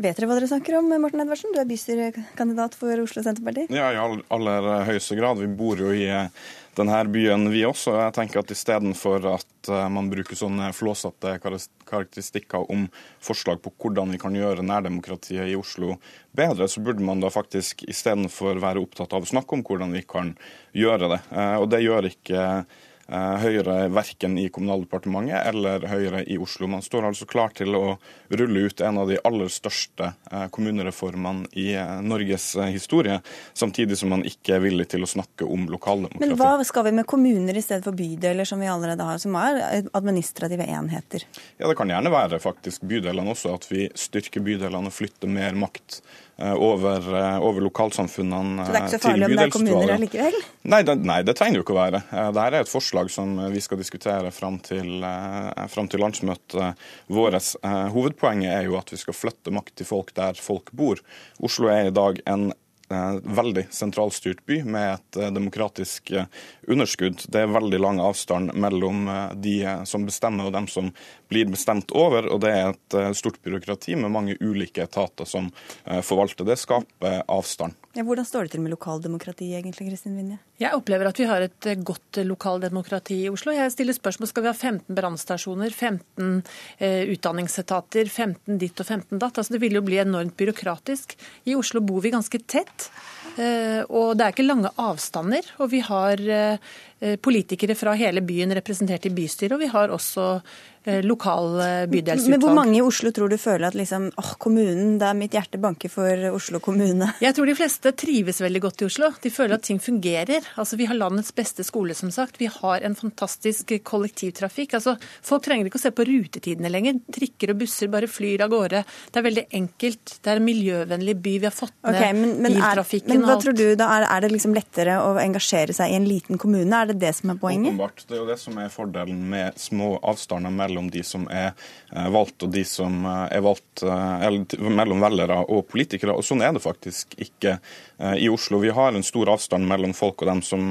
Vet dere hva dere snakker om, Morten Edvardsen? Du er bystyrekandidat for Oslo Senterparti. Ja, i all- aller høyeste grad. Vi bor jo i eh, denne byen, vi også. Jeg tenker at istedenfor at eh, man bruker sånne flåsete karakteristikker om forslag på hvordan vi kan gjøre nærdemokratiet i Oslo bedre, så burde man da faktisk istedenfor være opptatt av å snakke om hvordan vi kan gjøre det. Eh, Og det gjør ikke Høyre verken i Kommunaldepartementet eller Høyre i Oslo. Man står altså klar til å rulle ut en av de aller største eh, kommunereformene i eh, Norges eh, historie, samtidig som man ikke er villig til å snakke om lokaldemokrati. Men hva skal vi med kommuner i stedet for bydeler, som vi allerede har, som er administrative enheter? Ja, Det kan gjerne være faktisk bydelene også, at vi styrker bydelene og flytter mer makt eh, over, lokalsamfunnene over lokalsamfunnene Så det er ikke så eh, farlig om det er kommuner allikevel? Nei det, nei, det trenger det jo ikke å være. Eh, Dette er et forslag som vi skal diskutere fram til, eh, fram til landsmøtet vårt. Eh, Hovedpoenget er jo at vi skal flytte makt til folk der folk bor. Oslo er i dag en veldig sentralstyrt by med et demokratisk underskudd. Det er veldig lang avstand mellom de som bestemmer og dem som blir bestemt over, og det er et stort byråkrati med mange ulike etater som forvalter. Det skaper avstand. Ja, hvordan står det til med lokaldemokratiet egentlig, Kristin Vinje? Jeg opplever at vi har et eh, godt lokaldemokrati i Oslo. Jeg stiller spørsmål skal vi ha 15 brannstasjoner, 15 eh, utdanningsetater, 15 ditt og 15 datt. Altså, det vil jo bli enormt byråkratisk. I Oslo bor vi ganske tett. Eh, og det er ikke lange avstander. Og vi har eh, politikere fra hele byen representert i bystyret, og vi har også Eh, lokal eh, bydelsutvalg. Men Hvor mange i Oslo tror du føler at liksom, åh, kommunen, det er mitt hjerte banker for Oslo kommune? [laughs] Jeg tror de fleste trives veldig godt i Oslo. De føler at ting fungerer. Altså, Vi har landets beste skole, som sagt. Vi har en fantastisk kollektivtrafikk. Altså, Folk trenger ikke å se på rutetidene lenger. Trikker og busser bare flyr av gårde. Det er veldig enkelt. Det er en miljøvennlig by. Vi har fått ned okay, men, men biltrafikken. Er, men hva tror du da? Er, er, det liksom lettere å engasjere seg i en liten kommune? Er det det som er poenget? Åpenbart. Det er jo det som er fordelen med små avstander mellom de som er eh, valgt og de som eh, er valgt, eh, eller mellom velgere og politikere. Og Sånn er det faktisk ikke i Oslo. Vi har en stor avstand mellom folk og dem som,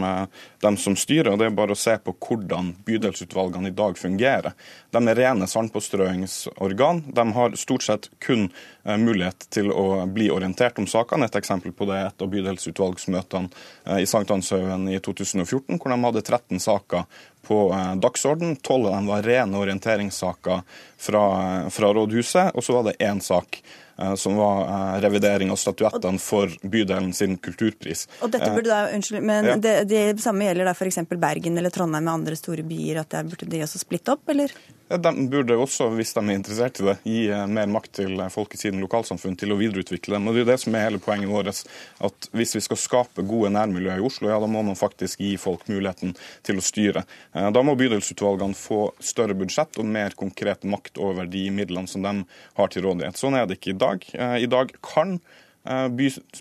dem som styrer. og Det er bare å se på hvordan bydelsutvalgene i dag fungerer. De er rene sandpåstrøingsorgan. De har stort sett kun mulighet til å bli orientert om sakene. Et eksempel på det er et av bydelsutvalgsmøtene i Sankthanshaugen i 2014, hvor de hadde 13 saker på eh, dagsorden. Tolv av dem var rene orienteringssaker fra, fra rådhuset, og så var det én sak eh, som var eh, revidering av statuettene for bydelen sin kulturpris. Og dette burde da, unnskyld, men ja. det, det, samme gjelder da f.eks. Bergen eller Trondheim og andre store byer, at der burde de også splitte opp, eller? De burde også, hvis de er interessert i det, gi eh, mer makt til eh, folk i sine lokalsamfunn til å videreutvikle dem. Og Det er det som er hele poenget vårt. at Hvis vi skal skape gode nærmiljøer i Oslo, ja, da må man faktisk gi folk muligheten til å styre. Eh, da må bydelsutvalgene få større budsjett og mer konkret makt over de midlene som de har til rådighet. Sånn er det ikke i dag. I dag kan Eh,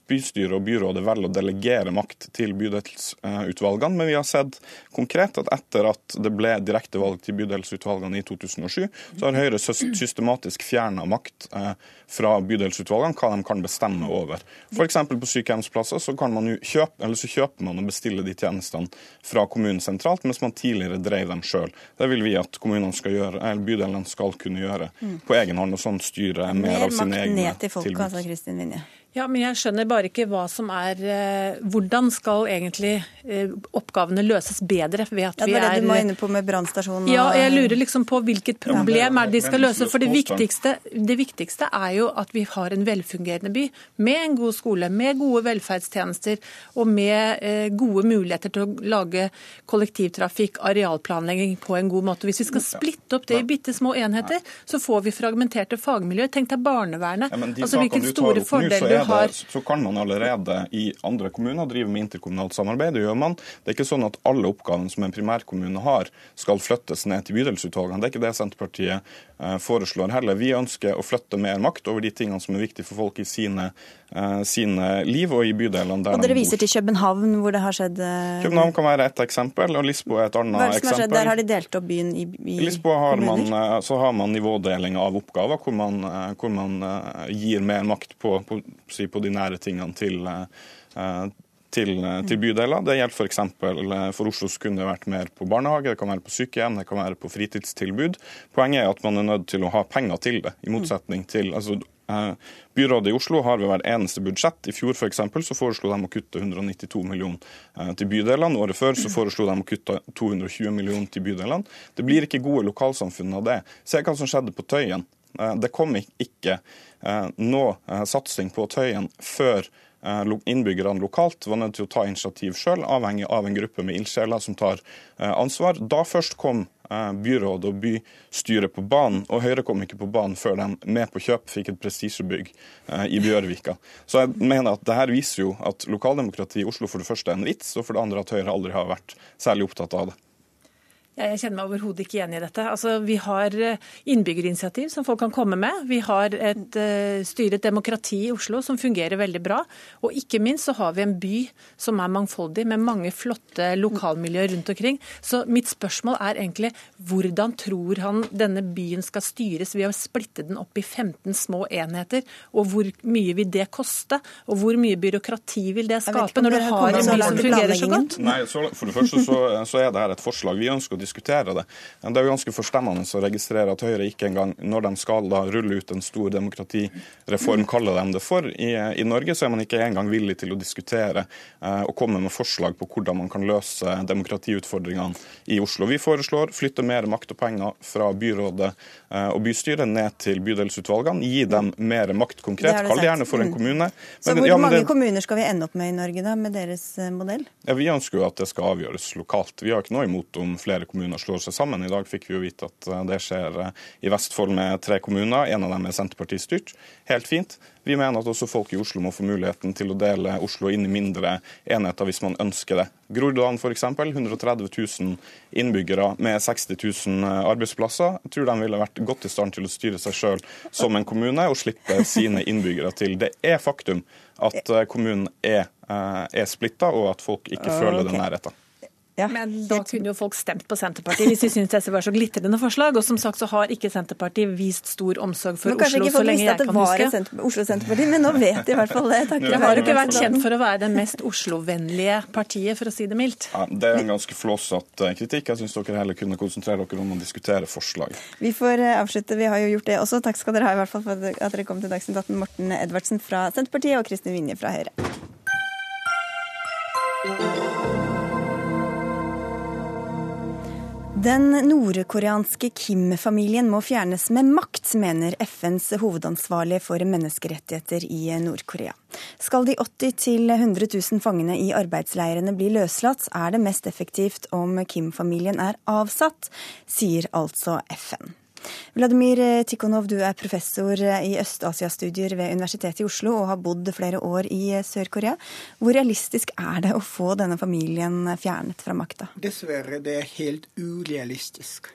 bystyret og byrådet velger å delegere makt til bydelsutvalgene, men vi har sett konkret at etter at det ble direktevalg til bydelsutvalgene i 2007, så har Høyre systematisk fjerna makt eh, fra bydelsutvalgene, hva de kan bestemme over. F.eks. på sykehjemsplasser så, kan man jo kjøpe, eller så kjøper man og bestiller de tjenestene fra kommunen sentralt, mens man tidligere drev dem sjøl. Det vil vi at kommunene skal gjøre, eller bydelene skal kunne gjøre på egen hånd, og sånn styre mer, av sine egne tilbud. Mer makt ned til folk, altså, Kristin Vinje. Ja, men jeg skjønner bare ikke hva som er eh, Hvordan skal egentlig eh, oppgavene løses bedre ved at vi er ja, det Du må inne på med brannstasjonen Ja, jeg lurer liksom på hvilket problem er det de skal løse. For det viktigste, det viktigste er jo at vi har en velfungerende by med en god skole, med gode velferdstjenester og med eh, gode muligheter til å lage kollektivtrafikk, arealplanlegging på en god måte. Hvis vi skal splitte opp det i bitte små enheter, så får vi fragmenterte fagmiljøer. Tenk deg barnevernet. Altså hvilken store fordeler det, så kan man allerede i andre kommuner drive med interkommunalt samarbeid. Det gjør man. Det er ikke sånn at alle oppgavene som en primærkommune har, skal flyttes ned til bydelsutvalgene. Det er ikke det Senterpartiet eh, foreslår heller. Vi ønsker å flytte mer makt over de tingene som er viktige for folk i sine, eh, sine liv og i bydelene der og Dere viser til København, hvor det har skjedd uh, København kan være ett eksempel, og Lisboa er et annet Hva er det som har skjedd? Der har de delt opp byen i, i I Lisboa har man, så har man nivådeling av oppgaver, hvor man, hvor man gir mer makt på, på si, på de nære tingene til, eh, til, eh, til bydeler. Det gjelder f.eks. For, eh, for Oslo så kunne det vært mer på barnehage, det kan være på sykehjem, det kan være på fritidstilbud. Poenget er at man er nødt til å ha penger til det, i motsetning til altså, Byrådet i Oslo har ved hvert eneste budsjett. I fjor for eksempel, så foreslo de å kutte 192 millioner til bydelene. Året før så foreslo de å kutte 220 millioner til bydelene. Det blir ikke gode lokalsamfunn av det. Se hva som skjedde på Tøyen. Det kom ikke noe eh, satsing på Tøyen før eh, innbyggerne lokalt var nødt til å ta initiativ sjøl, avhengig av en gruppe med ildsjeler som tar ansvar. Da først kom byrådet og bystyret på banen, og Høyre kom ikke på banen før de med på kjøp fikk et prestisjebygg i Bjørvika. Så jeg mener at det her viser jo at lokaldemokrati i Oslo for det første er en vits, og for det andre at Høyre aldri har vært særlig opptatt av det. Jeg kjenner meg overhodet ikke igjen i dette. Altså, vi har eh, innbyggerinitiativ som folk kan komme med. Vi har et uh, styret demokrati i Oslo som fungerer veldig bra. Og ikke minst så har vi en by som er mangfoldig, med mange flotte lokalmiljøer rundt omkring. Så mitt spørsmål er egentlig hvordan tror han denne byen skal styres ved å splitte den opp i 15 små enheter? Og hvor mye vil det koste? Og hvor mye byråkrati vil det skape når du har en by som fungerer så godt? Nei, så, For det første så, så er det her et forslag. Vi ønsker å diskutere det. Det er jo ganske forstemmende å registrere at Høyre ikke engang, når de skal da rulle ut en stor demokratireform, kaller de det for, i, i Norge, så er man ikke engang villig til å diskutere eh, og komme med forslag på hvordan man kan løse demokratiutfordringene i Oslo. Vi foreslår flytte mer makt og penger fra byrådet eh, og bystyret ned til bydelsutvalgene. Gi dem mer makt konkret. Kall det gjerne for en mm. kommune. Men, så hvor ja, mange det... kommuner skal vi ende opp med i Norge da, med deres eh, modell? Ja, Vi ønsker jo at det skal avgjøres lokalt. Vi har ikke noe imot om flere kommuner slår seg sammen. I dag fikk vi jo vite at eh, det skjer eh, i Vestfold med tre kommuner. En av dem er Senterparti-styrt. Helt fint. Vi mener at også folk i Oslo må få muligheten til å dele Oslo inn i mindre enheter hvis man ønsker det. Groruddalen f.eks. 130 000 innbyggere med 60 000 eh, arbeidsplasser. Jeg tror de ville vært godt i stand til å styre seg sjøl som en kommune og slippe sine innbyggere til. Det er faktum at kommunen er, er splitta, og at folk ikke føler den nærheten. Ja. Men da kunne jo folk stemt på Senterpartiet [laughs] hvis de syntes dette var så glitrende forslag. Og som sagt så har ikke Senterpartiet vist stor omsorg for Oslo så lenge jeg kan huske. Oslo Senterparti, men nå vet de i hvert fall det. Takk det har jo ikke vært kjent for å være det mest Oslo-vennlige partiet, for å si det mildt. Ja, det er en ganske flåsete kritikk. Jeg syns dere heller kunne konsentrere dere om å diskutere forslag. Vi får eh, avslutte, vi har jo gjort det også. Takk skal dere ha i hvert fall for at dere kom til Dagsnytt 18, Morten Edvardsen fra Senterpartiet og Kristin Vinje fra Høyre. Den nordkoreanske Kim-familien må fjernes med makt, mener FNs hovedansvarlige for menneskerettigheter i Nord-Korea. Skal de 80 000-100 000 fangene i arbeidsleirene bli løslatt, er det mest effektivt om Kim-familien er avsatt, sier altså FN. Vladimir Tikhonov, du er professor i Øst-Asia-studier ved Universitetet i Oslo og har bodd flere år i Sør-Korea. Hvor realistisk er det å få denne familien fjernet fra makta? Dessverre, det er helt urealistisk.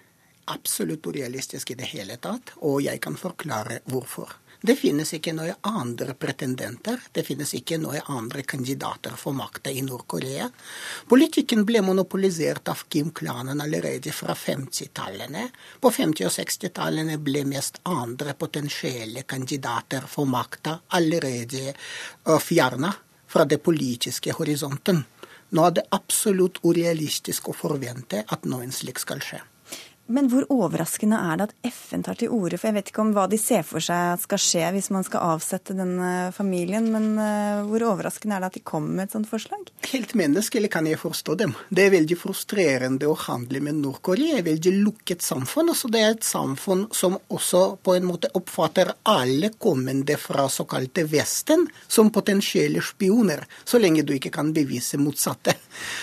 Absolutt urealistisk i det hele tatt, og jeg kan forklare hvorfor. Det finnes ikke noen andre pretendenter, det finnes ikke noen andre kandidater for makta i Nord-Korea. Politikken ble monopolisert av Kim-klanen allerede fra 50-tallene. På 50- og 60-tallene ble mest andre potensielle kandidater for makta allerede øh, fjerna fra det politiske horisonten. Nå er det absolutt urealistisk å forvente at noe slikt skal skje. Men hvor overraskende er det at FN tar til orde for Jeg vet ikke om hva de ser for seg skal skje hvis man skal avsette denne familien, men eh, hvor overraskende er det at de kommer med et sånt forslag? Helt menneskelig kan jeg forstå dem. Det er veldig frustrerende å handle med Nord-Korea. Et veldig lukket samfunn. Altså det er et samfunn som også på en måte oppfatter alle kommende fra såkalte Vesten som potensielle spioner, så lenge du ikke kan bevise motsatte.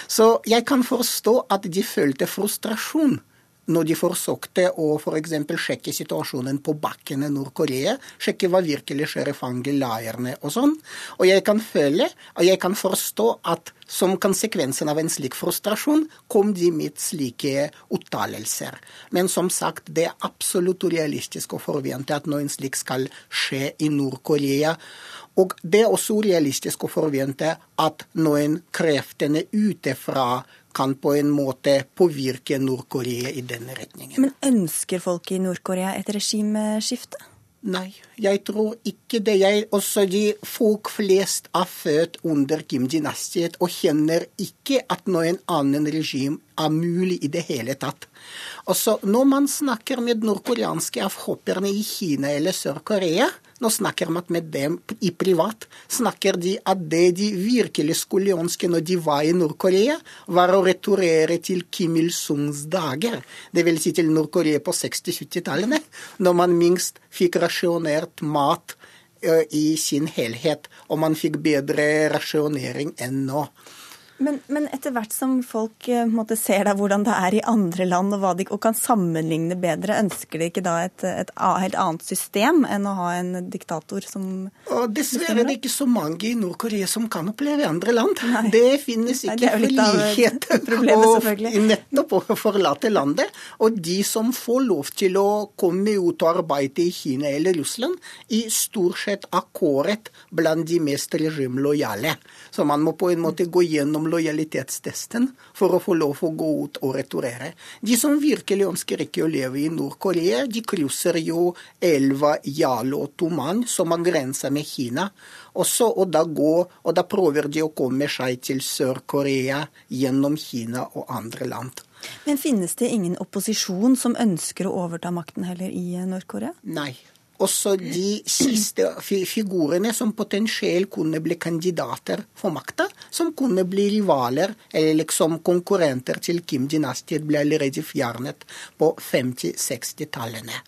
Så jeg kan forstå at de følte frustrasjon når de forsøkte å f.eks. sjekke situasjonen på bakken i Nord-Korea, sjekke hva virkelig skjer i fangeleirene og sånn. Og jeg kan føle, og jeg kan forstå at som konsekvensen av en slik frustrasjon kom de med slike uttalelser. Men som sagt, det er absolutt urealistisk å forvente at noe slikt skal skje i Nord-Korea. Og det er også urealistisk å forvente at noen kreftene ute fra kan på en måte påvirke Nord-Korea i denne retningen. Men ønsker folk i Nord-Korea et regimeskifte? Nei, jeg tror ikke det. Jeg, også de folk flest er født under Kim-dynastiet og kjenner ikke at noen annen regime er mulig i det hele tatt. Også når man snakker med nordkoreanske avhopperne i Kina eller Sør-Korea, nå snakker man med dem i privat. Snakker de at det de virkelig skulle ønske når de var i Nord-Korea, var å returere til Kim Il-sungs dager. Det vil si til Nord-Korea på 60-70-tallene, når man minst fikk rasjonert mat i sin helhet, og man fikk bedre rasjonering enn nå. Men, men, etter hvert som folk eh, måtte, ser da hvordan det er i andre land, og, de, og kan sammenligne bedre, ønsker de ikke da et, et, helt annet system enn å ha en diktator som og Dessverre er det ikke så mange i Nord-Korea som kan oppleve andre land. Nei. Det finnes ikke frihet nettopp å forlate landet. Og de som får lov til å komme ut og arbeide i Kina eller Russland, i stort sett akkurat blant de mest regimlojale. Så man må på en måte gå gjennom lojalitetstesten for å få lov å gå ut og returere. De som virkelig ønsker ikke å leve i Nord-Korea, de krysser jo elva Yalo Tuman, som har grensa med Kina. Også, og, da går, og da prøver de å komme seg til Sør-Korea gjennom Kina og andre land. Men finnes det ingen opposisjon som ønsker å overta makten heller i Nord-Korea? Nei også de siste figurene som potensielt kunne bli kandidater for makta, som kunne bli rivaler eller liksom konkurrenter til Kim-dynastiet, ble allerede fjernet på 50-60-tallene.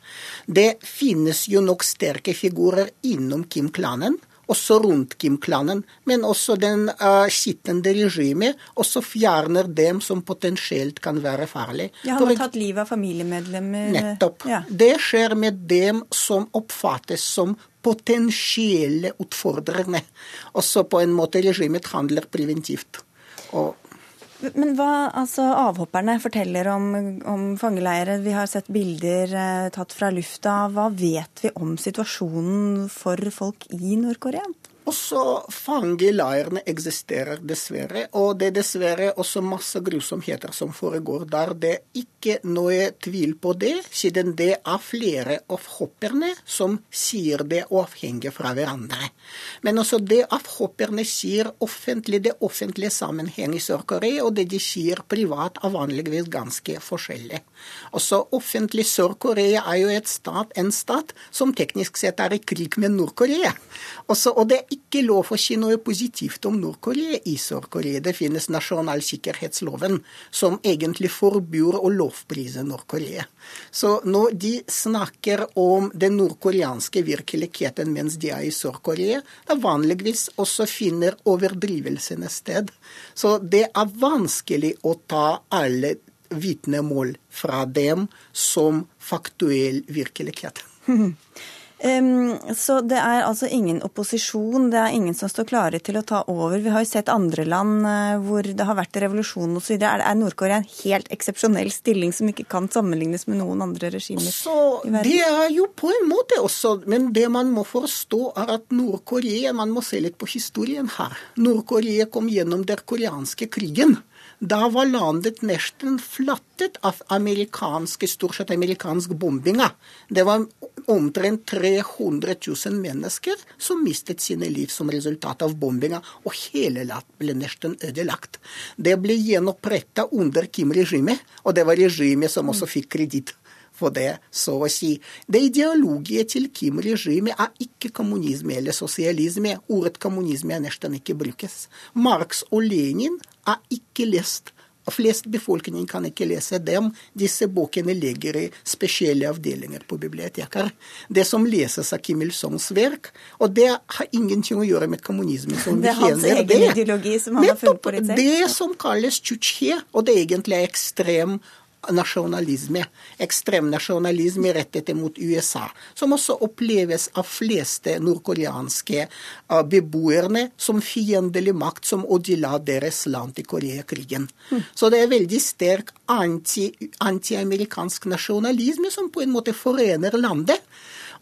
Det finnes jo nok sterke figurer innom Kim-klanen også rundt Kim-klanen, men også den uh, sittende regimet også fjerner dem som potensielt kan være farlige. Ja, Han har tatt livet av familiemedlemmer. Nettopp. Ja. Det skjer med dem som oppfattes som potensielle utfordrende. [laughs] Også på en måte regimet handler preventivt. Og men hva altså avhopperne forteller om, om fangeleirer? Vi har sett bilder eh, tatt fra lufta. Hva vet vi om situasjonen for folk i Nord-Korea? Også fangeleirene eksisterer dessverre, og det er dessverre også masse grusomheter som foregår der. Det er ikke noe tvil på det, siden det er flere av hopperne som sier det uavhengig fra hverandre. Men også det avhopperne sier offentlig, det offentlige sammenheng i Sør-Korea, og det de sier privat, er vanligvis ganske forskjellig. Også offentlig Sør-Korea er jo et stat, en stat som teknisk sett er i krig med Nord-Korea. Og det er ikke lov å si noe positivt om Nord-Korea i Sør-Korea. Det finnes nasjonalsikkerhetsloven, som egentlig forbyr å lovprise Nord-Korea. Så når de snakker om den nordkoreanske virkeligheten mens de er i Sør-Korea, da vanligvis også finner overdrivelsene sted. Så det er vanskelig å ta alle vitnemål fra dem som faktuell virkelighet. [laughs] Så det er altså ingen opposisjon, det er ingen som står klare til å ta over. Vi har jo sett andre land uh, hvor det har vært revolusjon osv. Er Nord-Korea en helt eksepsjonell stilling som ikke kan sammenlignes med noen andre regimer så, i verden? Det er jo på en måte også, men det man må forstå er at Nord-Korea Man må se litt på historien her. Nord-Korea kom gjennom den koreanske krigen. Da var landet nesten flattet av amerikanske, stort sett amerikansk bombinger. Det var omtrent 300 000 mennesker som mistet sine liv som resultat av bombinga, og hele landet ble nesten ødelagt. Det ble gjenoppretta under Kim-regimet, og det var regimet som også fikk kreditt for det, så å si. Det ideologiet til Kim-regimet er ikke kommunisme eller sosialisme. Ordet kommunisme er nesten ikke brukes. Marx og Lenin er ikke lest. Flest befolkning kan ikke lese dem. Disse bøkene ligger i spesielle avdelinger på biblioteker. Det som leses av Kim Il-sungs verk, og det har ingenting å gjøre med kommunisme. Som det er hans egen det. ideologi som han har funnet på litt selv? Det som kalles chuchie, og det egentlig er ekstrem nasjonalisme, ekstrem nasjonalisme rettet mot USA, som også oppleves av fleste nordkoreanske uh, beboerne som fiendelig makt som ødela deres land i Koreakrigen. Mm. Så det er veldig sterk anti-amerikansk anti nasjonalisme som på en måte forener landet.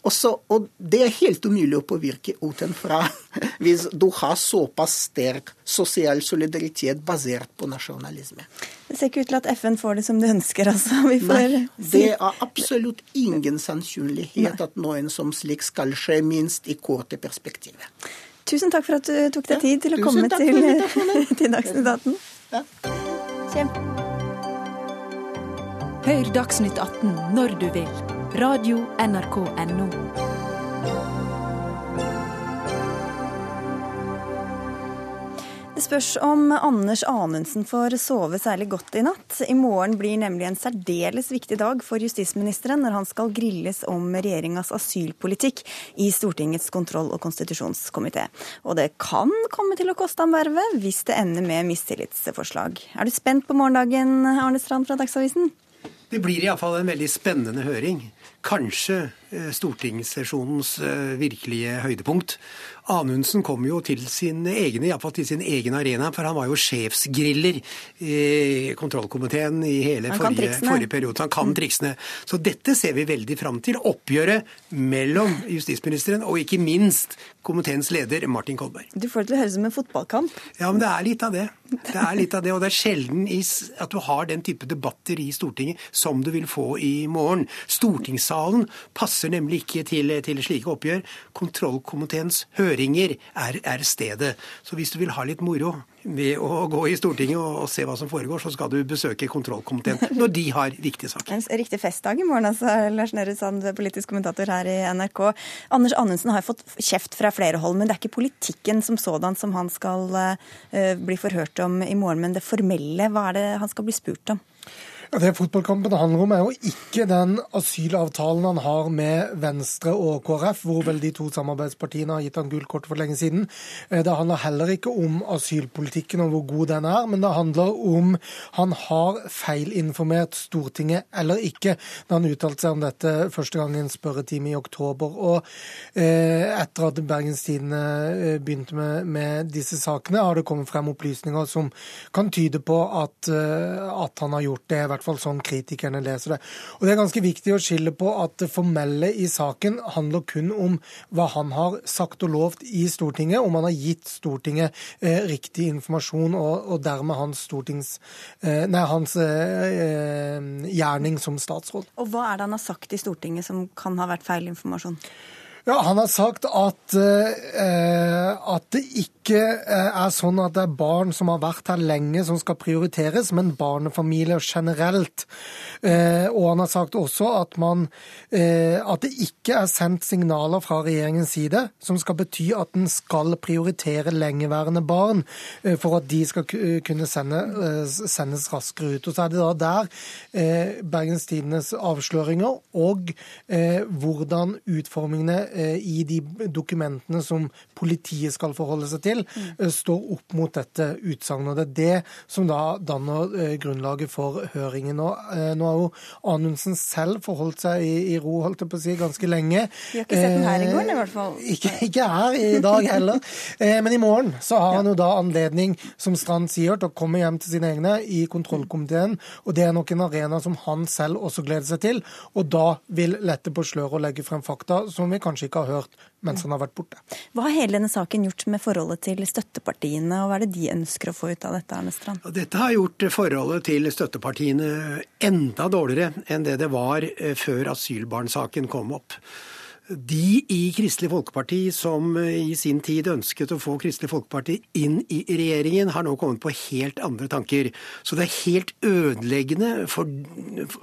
Også, og det er helt umulig å påvirke utenfra [laughs] hvis du har såpass sterk sosial solidaritet basert på nasjonalisme. Det ser ikke ut til at FN får det som de ønsker, altså. Nei, det er absolutt ingen sannsynlighet at noen som slik skal skje, minst i korte perspektivet. Tusen takk for at du tok deg tid til å komme til, [laughs] til Dagsnytt 18. Ja. Kjempe. Hør Dagsnytt 18 når du vil Radio NRK NO. Det spørs om Anders Anundsen får sove særlig godt i natt. I morgen blir nemlig en særdeles viktig dag for justisministeren når han skal grilles om regjeringas asylpolitikk i Stortingets kontroll- og konstitusjonskomité. Og det kan komme til å koste ham vervet hvis det ender med mistillitsforslag. Er du spent på morgendagen, Arne Strand fra Dagsavisen? Det blir iallfall en veldig spennende høring. Kanskje eh, stortingssesjonens eh, virkelige høydepunkt. Anundsen kom jo til sin egen, iallfall til sin egen arena, for han var jo sjefsgriller i kontrollkomiteen i hele forrige, forrige, periode. Han kan triksene. Så dette ser vi veldig fram til. Oppgjøret mellom justisministeren og ikke minst komiteens leder Martin Kolberg. Du får det til å høres ut som en fotballkamp. Ja, men det er litt av det. Det er litt av det, og det er sjelden at du har den type debatter i Stortinget som du vil få i morgen. Stortingssalen passer nemlig ikke til, til slike oppgjør. Kontrollkomiteens høring høringer er, er, stedet. Så hvis du vil ha litt moro ved å gå i Stortinget og, og se hva som foregår, så skal du besøke kontrollkomiteen [laughs] når de har viktige saker. En riktig festdag i morgen, altså, Lars Nehru Sand, politisk kommentator her i NRK. Anders Anundsen har fått kjeft fra flere hold, men det er ikke politikken som sådan som han skal uh, bli forhørt om i morgen, men det formelle. Hva er det han skal bli spurt om? Det fotballkampen handler om, er jo ikke den asylavtalen han har med Venstre og KrF, hvor vel de to samarbeidspartiene har gitt han gult kort for lenge siden. Eh, det handler heller ikke om asylpolitikken og hvor god den er, men det handler om han har feilinformert Stortinget eller ikke, da han uttalte seg om dette første gang i en spørretime i oktober. Og eh, etter at Bergens Tidende eh, begynte med, med, disse sakene, har det kommet frem opplysninger som kan tyde på at, at han har gjort det. I hvert fall sånn kritikerne leser det. Og Det er ganske viktig å skille på at det formelle i saken handler kun om hva han har sagt og lovt i Stortinget, om han har gitt Stortinget eh, riktig informasjon og, og dermed hans, eh, nei, hans eh, eh, gjerning som statsråd. Og Hva er det han har sagt i Stortinget som kan ha vært feil informasjon? Ja, Han har sagt at, eh, at det ikke uh, er sånn at det er barn som har vært her lenge som skal prioriteres, men barnefamilier generelt. Eh, og han har sagt også at, man, at det ikke er sendt signaler fra regjeringens side som skal bety at den skal prioritere lengeværende barn for at de skal kunne sende, sendes raskere ut. Og så er det da der Bergens Tidenes avsløringer og hvordan utformingene Eh, i de dokumentene som politiet skal forholde seg til. Eh, står opp mot dette utsagnet. Det er det som da danner eh, grunnlaget for høringen. Og nå har jo Anundsen selv forholdt seg i, i ro, holdt jeg på å si, ganske lenge. Vi har ikke sett den her i går, i hvert fall. Ikke, ikke her i dag heller. [laughs] Men i morgen så har han jo da anledning, som Strand sier, til å komme hjem til sine egne i kontrollkomiteen. Og det er nok en arena som han selv også gleder seg til. Og da vil lette på sløret og legge frem fakta som vi kanskje kanskje ikke har hørt mens han har vært borte. Hva har hele denne saken gjort med forholdet til støttepartiene, og hva er det de ønsker å få ut av dette? Arne Strand? Dette har gjort forholdet til støttepartiene enda dårligere enn det det var eh, før asylbarnsaken kom opp. De i Kristelig Folkeparti som eh, i sin tid ønsket å få Kristelig Folkeparti inn i regjeringen, har nå kommet på helt andre tanker. Så det er helt ødeleggende for,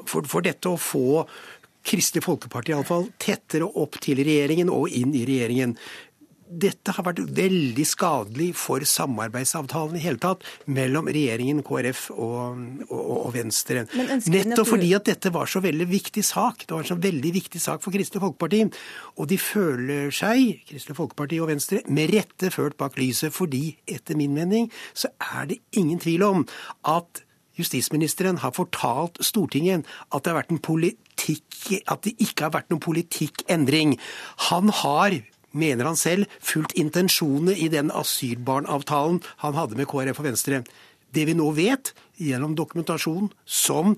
for, for dette å få Kristelig Folkeparti iallfall tettere opp til regjeringen og inn i regjeringen. Dette har vært veldig skadelig for samarbeidsavtalen i hele tatt mellom regjeringen, KrF og, og, og Venstre. Nettopp fordi at dette var så veldig viktig sak. Det var en så veldig viktig sak for Kristelig Folkeparti. Og de føler seg, Kristelig Folkeparti og Venstre, med rette ført bak lyset, fordi etter min mening så er det ingen tvil om at justisministeren har fortalt Stortinget at det har vært en politikk, at det ikke har vært noen politikkendring. Han har mener han selv, fulgt intensjonene i den asylbarnavtalen han hadde med KrF og Venstre. Det vi nå vet, gjennom dokumentasjon som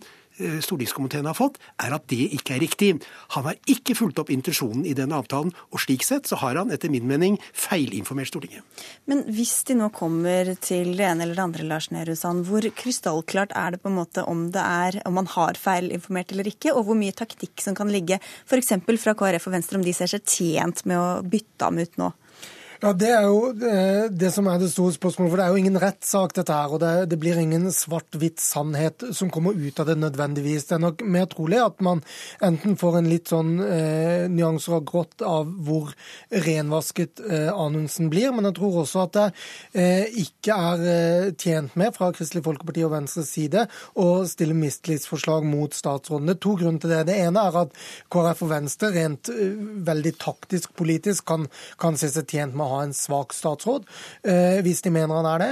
stortingskomiteen har fått, er at det ikke er riktig. Han har ikke fulgt opp intensjonen i den avtalen, og slik sett så har han etter min mening feilinformert Stortinget. Men hvis de nå kommer til det ene eller det andre, Lars Nehru Sand, hvor krystallklart er det på en måte om det er, om man har feilinformert eller ikke, og hvor mye taktikk som kan ligge f.eks. fra KrF og Venstre, om de ser seg tjent med å bytte ham ut nå? Ja, Det er jo det, det som er det store spørsmålet. For det er jo ingen rettssak, dette her. Og det, det blir ingen svart-hvitt sannhet som kommer ut av det nødvendigvis. Det er nok mer trolig at man enten får en litt sånn eh, nyanser av grått av hvor renvasket eh, Anundsen blir, men jeg tror også at det eh, ikke er eh, tjent med fra Kristelig Folkeparti og Venstres side å stille mistillitsforslag mot statsråden. Det er to grunner til det. Det ene er at KrF og Venstre rent eh, veldig taktisk politisk kan, kan se seg tjent med ha en svak statsråd, eh, hvis de mener han er det.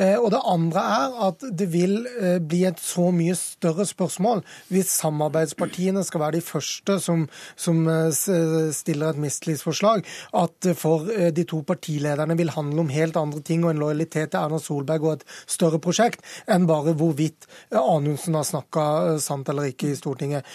Eh, og det andre er at det vil eh, bli et så mye større spørsmål hvis samarbeidspartiene skal være de første som, som stiller et mistillitsforslag, at for de to partilederne vil handle om helt andre ting og en lojalitet til Erna Solberg og et større prosjekt enn bare hvorvidt Anundsen har snakka sant eller ikke i Stortinget.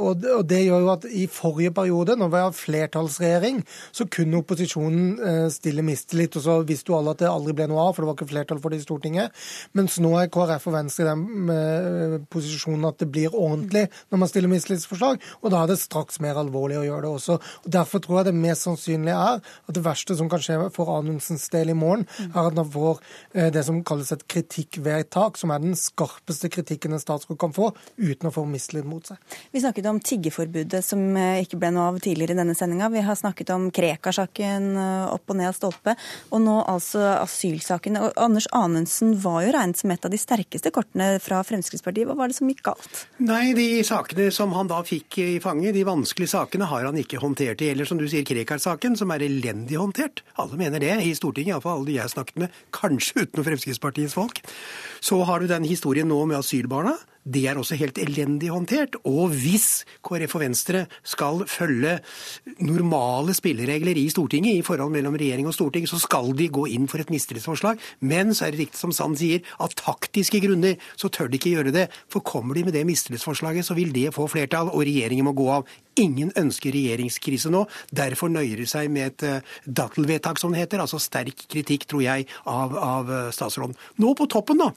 Og det gjør jo at i forrige periode, når vi har flertallsregjering, så kunne opposisjonen stille mistillit. Og så visste jo alle at det aldri ble noe av, for det var ikke flertall for det i Stortinget. Mens nå er KrF og Venstre i den eh, posisjonen at det blir ordentlig når man stiller mistillitsforslag, og da er det straks mer alvorlig å gjøre det også. Og Derfor tror jeg det mest sannsynlige er at det verste som kan skje for Anundsens del i morgen, er at han får eh, det som kalles et kritikkvedtak, som er den skarpeste kritikken en statsråd kan få, uten å få mistillit mot seg. Vi snakket om tiggeforbudet som eh, ikke ble noe av tidligere i denne sendinga. Vi har snakket om Krekar-saken opp og ned av stolpe. Og nå altså asylsaken. Og Anders Anundsen var jo regnet som et av de sterkeste kortene fra Fremskrittspartiet. Hva var det som gikk galt? Nei, de sakene som han da fikk i fanget, de vanskelige sakene, har han ikke håndtert. Det gjelder som du sier Krekar-saken, som er elendig håndtert. Alle mener det i Stortinget, iallfall alle de jeg har snakket med. Kanskje utenom Fremskrittspartiets folk. Så har du den historien nå med asylbarna. Det er også helt elendig håndtert. Og hvis KrF og Venstre skal følge normale spilleregler i Stortinget, i forhold mellom regjering og storting, så skal de gå inn for et mistillitsforslag. Men så er det riktig som Sand sier, av taktiske grunner så tør de ikke gjøre det. For kommer de med det mistillitsforslaget, så vil det få flertall, og regjeringen må gå av. Ingen ønsker regjeringskrise nå. Derfor nøyer de seg med et uh, dattelvedtak, som det heter. Altså sterk kritikk, tror jeg, av, av uh, statsråden. Nå på toppen, da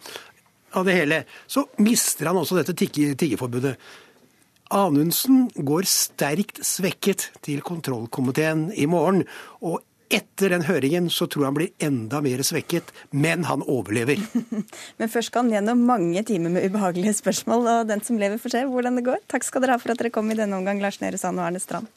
av det hele, så mister han også dette tiggeforbudet. Anundsen går sterkt svekket til kontrollkomiteen i morgen. Og etter den høringen så tror jeg han blir enda mer svekket, men han overlever. [laughs] men først skal han gjennom mange timer med ubehagelige spørsmål, og den som lever får se hvordan det går. Takk skal dere ha for at dere kom i denne omgang, Lars Nehru Sand og Arne Strand.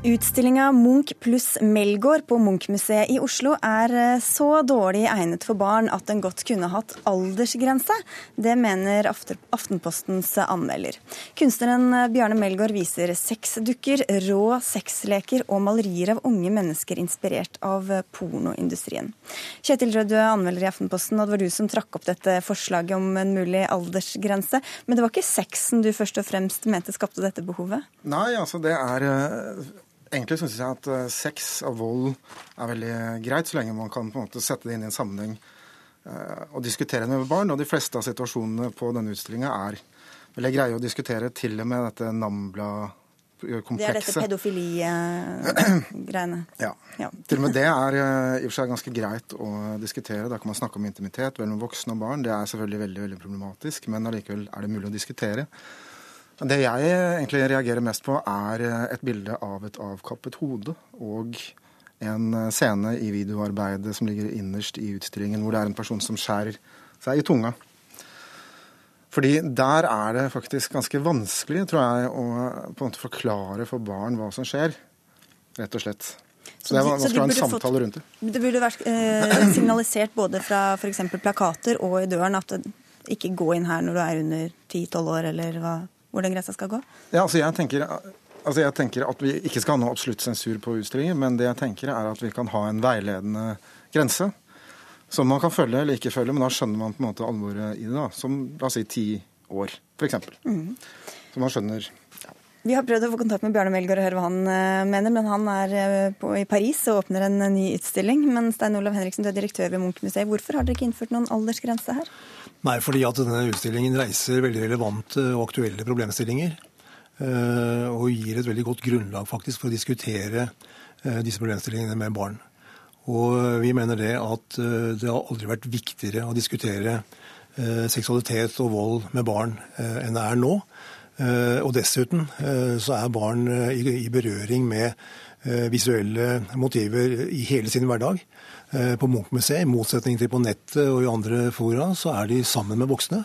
Utstillinga Munch pluss Melgaard på Munch-museet i Oslo er eh, så dårlig egnet for barn at den godt kunne hatt aldersgrense. Det mener Aftenpostens anmelder. Kunstneren eh, Bjarne Melgaard viser sexdukker, rå sexleker og malerier av unge mennesker inspirert av eh, pornoindustrien. Kjetil Rød, du er anmelder i Aftenposten, og det var du som trakk opp dette forslaget om en mulig aldersgrense. Men det var ikke sexen du først og fremst mente skapte dette behovet? Nei, altså det er Egentlig syns jeg at uh, sex og vold er veldig greit, så lenge man kan på en måte sette det inn i en sammenheng uh, og diskutere det med barn. Og de fleste av situasjonene på denne utstillinga er veldig greie å diskutere, til og med dette Nambla-komplekset. Det er dette pedofili-greiene. [clears throat] ja. ja. Til og med det er uh, i og for seg ganske greit å diskutere. Da kan man snakke om intimitet mellom voksne og barn. Det er selvfølgelig veldig, veldig problematisk, men allikevel er det mulig å diskutere. Det jeg egentlig reagerer mest på, er et bilde av et avkappet hode og en scene i videoarbeidet som ligger innerst i utstillingen, hvor det er en person som skjærer seg i tunga. Fordi der er det faktisk ganske vanskelig, tror jeg, å på en måte forklare for barn hva som skjer, rett og slett. Så det er vanskelig å ha en samtale fått, rundt det. Det burde vært eh, signalisert både fra f.eks. plakater og i døren at ikke gå inn her når du er under 10-12 år, eller hva hvor den grensa skal gå? Ja, altså jeg tenker, altså jeg tenker at vi ikke skal ha noe absolutt sensur på utstillinger, men det jeg tenker er at vi kan ha en veiledende grense som man kan følge eller ikke følge, men da skjønner man på en måte alvoret i det. da, Som la oss si ti år, f.eks. Mm. Så man skjønner. Vi har prøvd å få kontakt med Bjarne Melgaard og høre hva han uh, mener, men han er uh, på, i Paris og åpner en uh, ny utstilling. Men Stein Olav Henriksen, du er direktør ved Munch-museet. Hvorfor har dere ikke innført noen aldersgrense her? Nei, fordi at denne utstillingen reiser veldig relevante og aktuelle problemstillinger. Eh, og gir et veldig godt grunnlag faktisk for å diskutere eh, disse problemstillingene med barn. Og vi mener det at eh, det har aldri vært viktigere å diskutere seksualitet og vold med barn enn det er nå. Og dessuten så er barn i berøring med visuelle motiver i hele sin hverdag. På Munch-museet, i motsetning til på nettet og i andre fora, så er de sammen med voksne.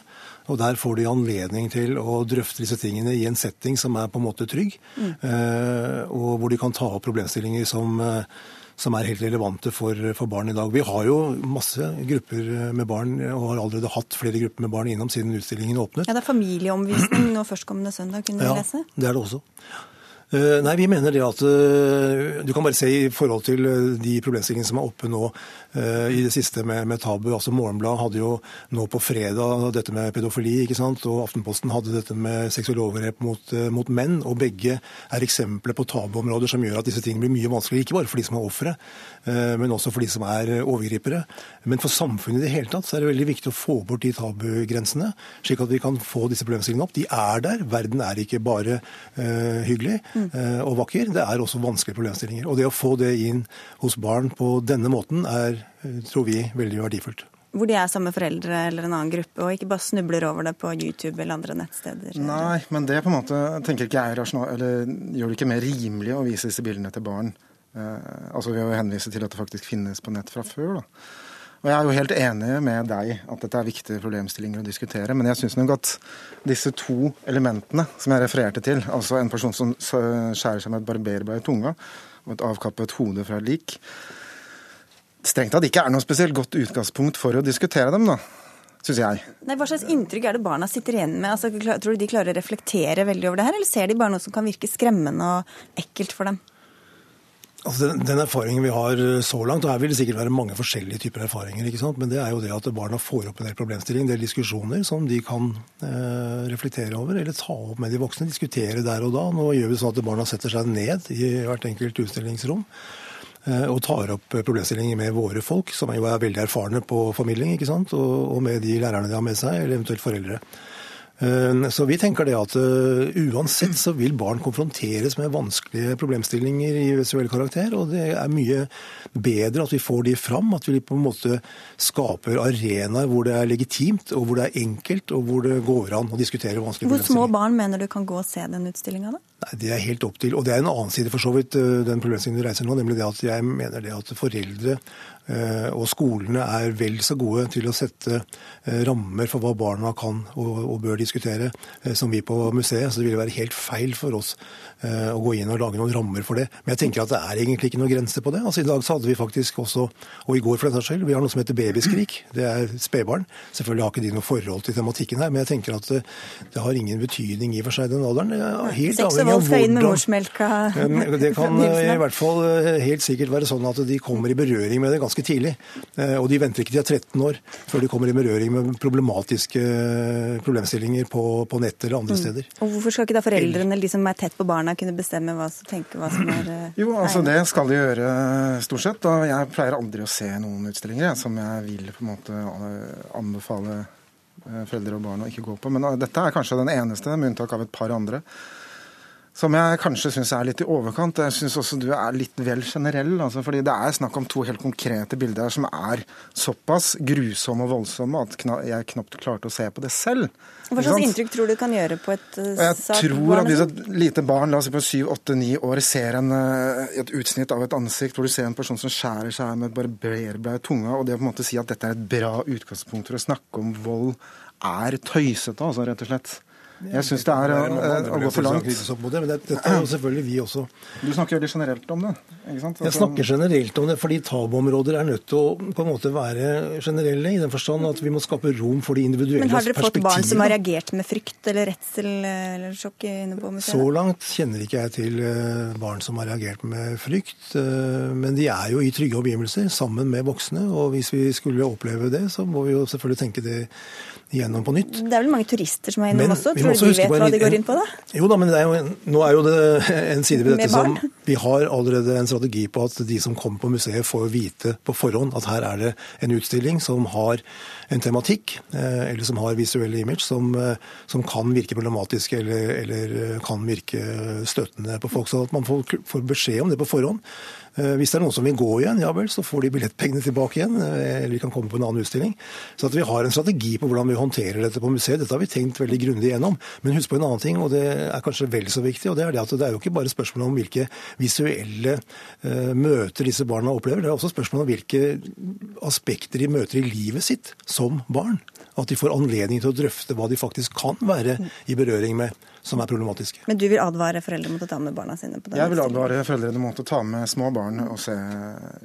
Og Der får de anledning til å drøfte disse tingene i en setting som er på en måte trygg, mm. og hvor de kan ta opp problemstillinger som, som er helt relevante for, for, barn i dag. Vi har jo masse grupper med barn, og har allerede hatt flere grupper med barn innom siden utstillingen åpnet. Ja, Det er familieomvisning nå førstkommende søndag, kunne vi ja, lese? det er det også. Eh, nei, Vi mener det at eh, Du kan bare se i forhold til eh, de problemstillingene som er oppe nå i det siste med, med tabu. altså Morgenbladet hadde jo nå på fredag dette med pedofili, ikke sant? og Aftenposten hadde dette med seksuelle overgrep mot, mot, menn. og Begge er eksempler på tabuområder som gjør at disse tingene blir mye vanskeligere. Ikke bare for de som er ofre, men også for de som er overgripere. Men for samfunnet i det hele tatt så er det veldig viktig å få bort de tabugrensene, slik at vi kan få disse problemstillingene opp. De er der. Verden er ikke bare uh, hyggelig. Eh, og vakker. Det er også vanskelige problemstillinger. Og det å få det inn hos barn på denne måten er, eh, tror vi, veldig verdifullt. Hvor de er sammen med foreldre eller en annen gruppe, og ikke bare snubler over det på YouTube eller andre nettsteder? Nei, men det på en måte tenker ikke jeg rasjonal, eller gjør det ikke mer rimelig å vise disse bildene til barn. Eh, altså ved å henvise til at det faktisk finnes på nett fra før. da. Og Jeg er jo helt enig med deg at dette er viktige problemstillinger å diskutere, men jeg syns nok at disse to elementene som jeg refererte til, altså en person som skjærer seg med et barberblad i tunga og et avkappet hode fra et lik, strengt tatt ikke er noe spesielt godt utgangspunkt for å diskutere dem, da. Synes jeg. Nei, Hva slags inntrykk er det barna sitter igjen med? Altså, tror du de klarer å reflektere veldig over det her, eller ser de bare noe som kan virke skremmende og ekkelt for dem? Altså den, den, erfaringen vi har eh, så langt, og her vil det sikkert være mange forskjellige typer erfaringer, men det er jo det at barna får opp en del problemstillinger, en del diskusjoner som de kan eh, reflektere over eller ta opp med de voksne. Diskutere der og da. Nå gjør vi sånn at barna setter seg ned i hvert enkelt utstillingsrom eh, og tar opp problemstillinger med våre folk, som jo er veldig erfarne på formidling? Og, og med de lærerne de har med seg, eller eventuelt foreldre. Eh, så vi tenker det at eh, uansett så vil barn konfronteres med vanskelige problemstillinger i visuell karakter, og det er mye bedre at vi får de fram, at vi på en måte skaper arenaer hvor det er legitimt, og hvor det er enkelt, og hvor det går an å diskutere vanskelige problemstillinger. Hvor små barn mener du kan gå og se den utstillinga, da? Nei, Det er helt opp til. Og det er en annen side for så vidt, eh, den problemstillingen du reiser nå, nemlig det at jeg mener det at foreldre Eh, og skolene er vel så gode til å sette eh, rammer for hva barna kan og bør diskutere, som vi på museet. Så det ville være helt feil for oss å gå inn og lage noen rammer for det. Men jeg tenker at det er egentlig ikke noen grense på det. Altså I dag så hadde vi faktisk også, og i går for den saks skyld, vi har noe som heter babyskrik. Det er spedbarn. Selvfølgelig har ikke de noe forhold til tematikken her, men jeg tenker at det, det har ingen betydning i og for seg den alderen. Helt avhengig av hvordan Det [laughs] kan i hvert fall helt sikkert være sånn at de kommer i berøring med det ganske tidlig. Eh, og de venter ikke til de er 13 år før de kommer i berøring med problematiske eh, problemstillinger på, på nett eller andre mm. steder. Og Hvorfor skal ikke da foreldrene eller de som er tett på barna kunne bestemme hva, som, tenke hva som er eh, Jo, altså det skal de gjøre stort sett. Og jeg pleier aldri å se noen utstillinger som jeg vil på en måte anbefale foreldre og barn å ikke gå på. Men dette er kanskje den eneste, med unntak av et par andre som jeg kanskje syns er litt i overkant. Jeg syns også du er litt vel generell. Altså, fordi det er snakk om to helt konkrete bilder som er såpass grusomme og voldsomme at jeg knapt klarte å se på det selv. Hva slags inntrykk tror du kan gjøre på et sak? Jeg tror at hvis et lite barn la oss si på syv, åtte, ni år ser en, uh, et utsnitt av et ansikt hvor du ser en person som skjærer seg med et barberblad tunga, og det å på en måte si at dette er et bra utgangspunkt for å snakke om vold, er tøysete, altså, rett og slett. Jeg syns det er eh, å gå for langt. Det, men dette er jo selvfølgelig vi også. Du snakker veldig generelt om det? ikke sant? Jeg snakker generelt om det fordi tabuområder er nødt til å på en måte være generelle, i den forstand at vi må skape rom for de individuelle perspektivene. Men har dere fått barn som har reagert med frykt eller redsel eller sjokk inne på museet? Så langt kjenner ikke jeg til eh, barn som har reagert med frykt. Eh, men de er jo i trygge omgivelser sammen med voksne, og hvis vi skulle oppleve det, så må vi jo selvfølgelig tenke det gjennom på nytt. Det er vel mange turister som er innom også? Tror de vet hva de går inn på da? Jo da, men er jo, nå er jo det en side ved dette som Vi har allerede en strategi på at de som kommer på museet får vite på forhånd at her er det en utstilling som har en tematikk, eh, eller som har visuelle image, som, eh, som kan virke problematisk eller, eller, eh, kan virke støtende på folk. Så at man får, får beskjed om det på forhånd. Eh, hvis det er noen som vil gå igjen, ja vel, så får de billettpengene tilbake igjen. Eh, eller vi kan komme på en annen utstilling. Så vi har en strategi på hvordan vi håndterer dette på museet, dette har vi tenkt veldig grundig gjennom. Men husk på en annen ting, og det er kanskje vel så viktig, og det er det at det er jo ikke bare spørsmål om hvilke visuelle uh, møter disse barna opplever, det er også spørsmål om hvilke aspekter de møter i livet sitt som barn. At de får anledning til å drøfte hva de faktisk kan være i berøring med som er problematiske. Men du vil advare foreldre mot å ta med barna sine på den Jeg vil advare foreldrene mot å ta med små barn og se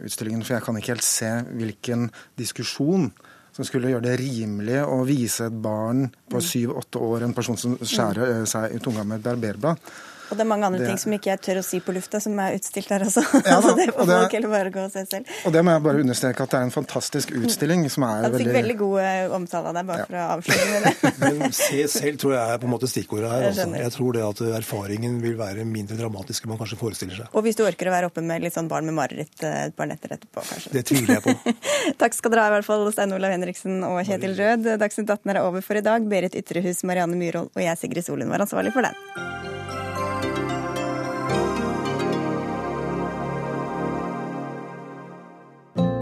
utstillingen, for jeg kan ikke helt se hvilken diskusjon som skulle gjøre det rimelig å vise et barn på mm. syv-åtte år, en person som skjærer eh, seg i tunga med et barberblad, og det er mange andre det... ting som ikke jeg tør å si på lufta, som er utstilt der også. Ja, [laughs] så det får folk heller bare gå og se selv. Og det må jeg bare understreke at det er en fantastisk utstilling som er veldig Han fikk veldig god eh, omtale av deg, bare ja. for å avsløre med det. [laughs] Se selv tror jeg er på en måte stikkordet her. Altså. jeg, tror det at erfaringen vil være mindre dramatisk enn man kanskje forestiller seg. Og hvis du orker å være oppe med litt sånn barn med mareritt eh, et par netter etterpå, kanskje. Det tviler jeg på. [laughs] Takk skal dere ha i hvert fall, Stein Olav Henriksen og Kjetil Rød. Dagsnytt 18 er over for i dag. Berit Ytrehus, Marianne Myhrvold og jeg, Sigrid Solund, var ansvarlig for den.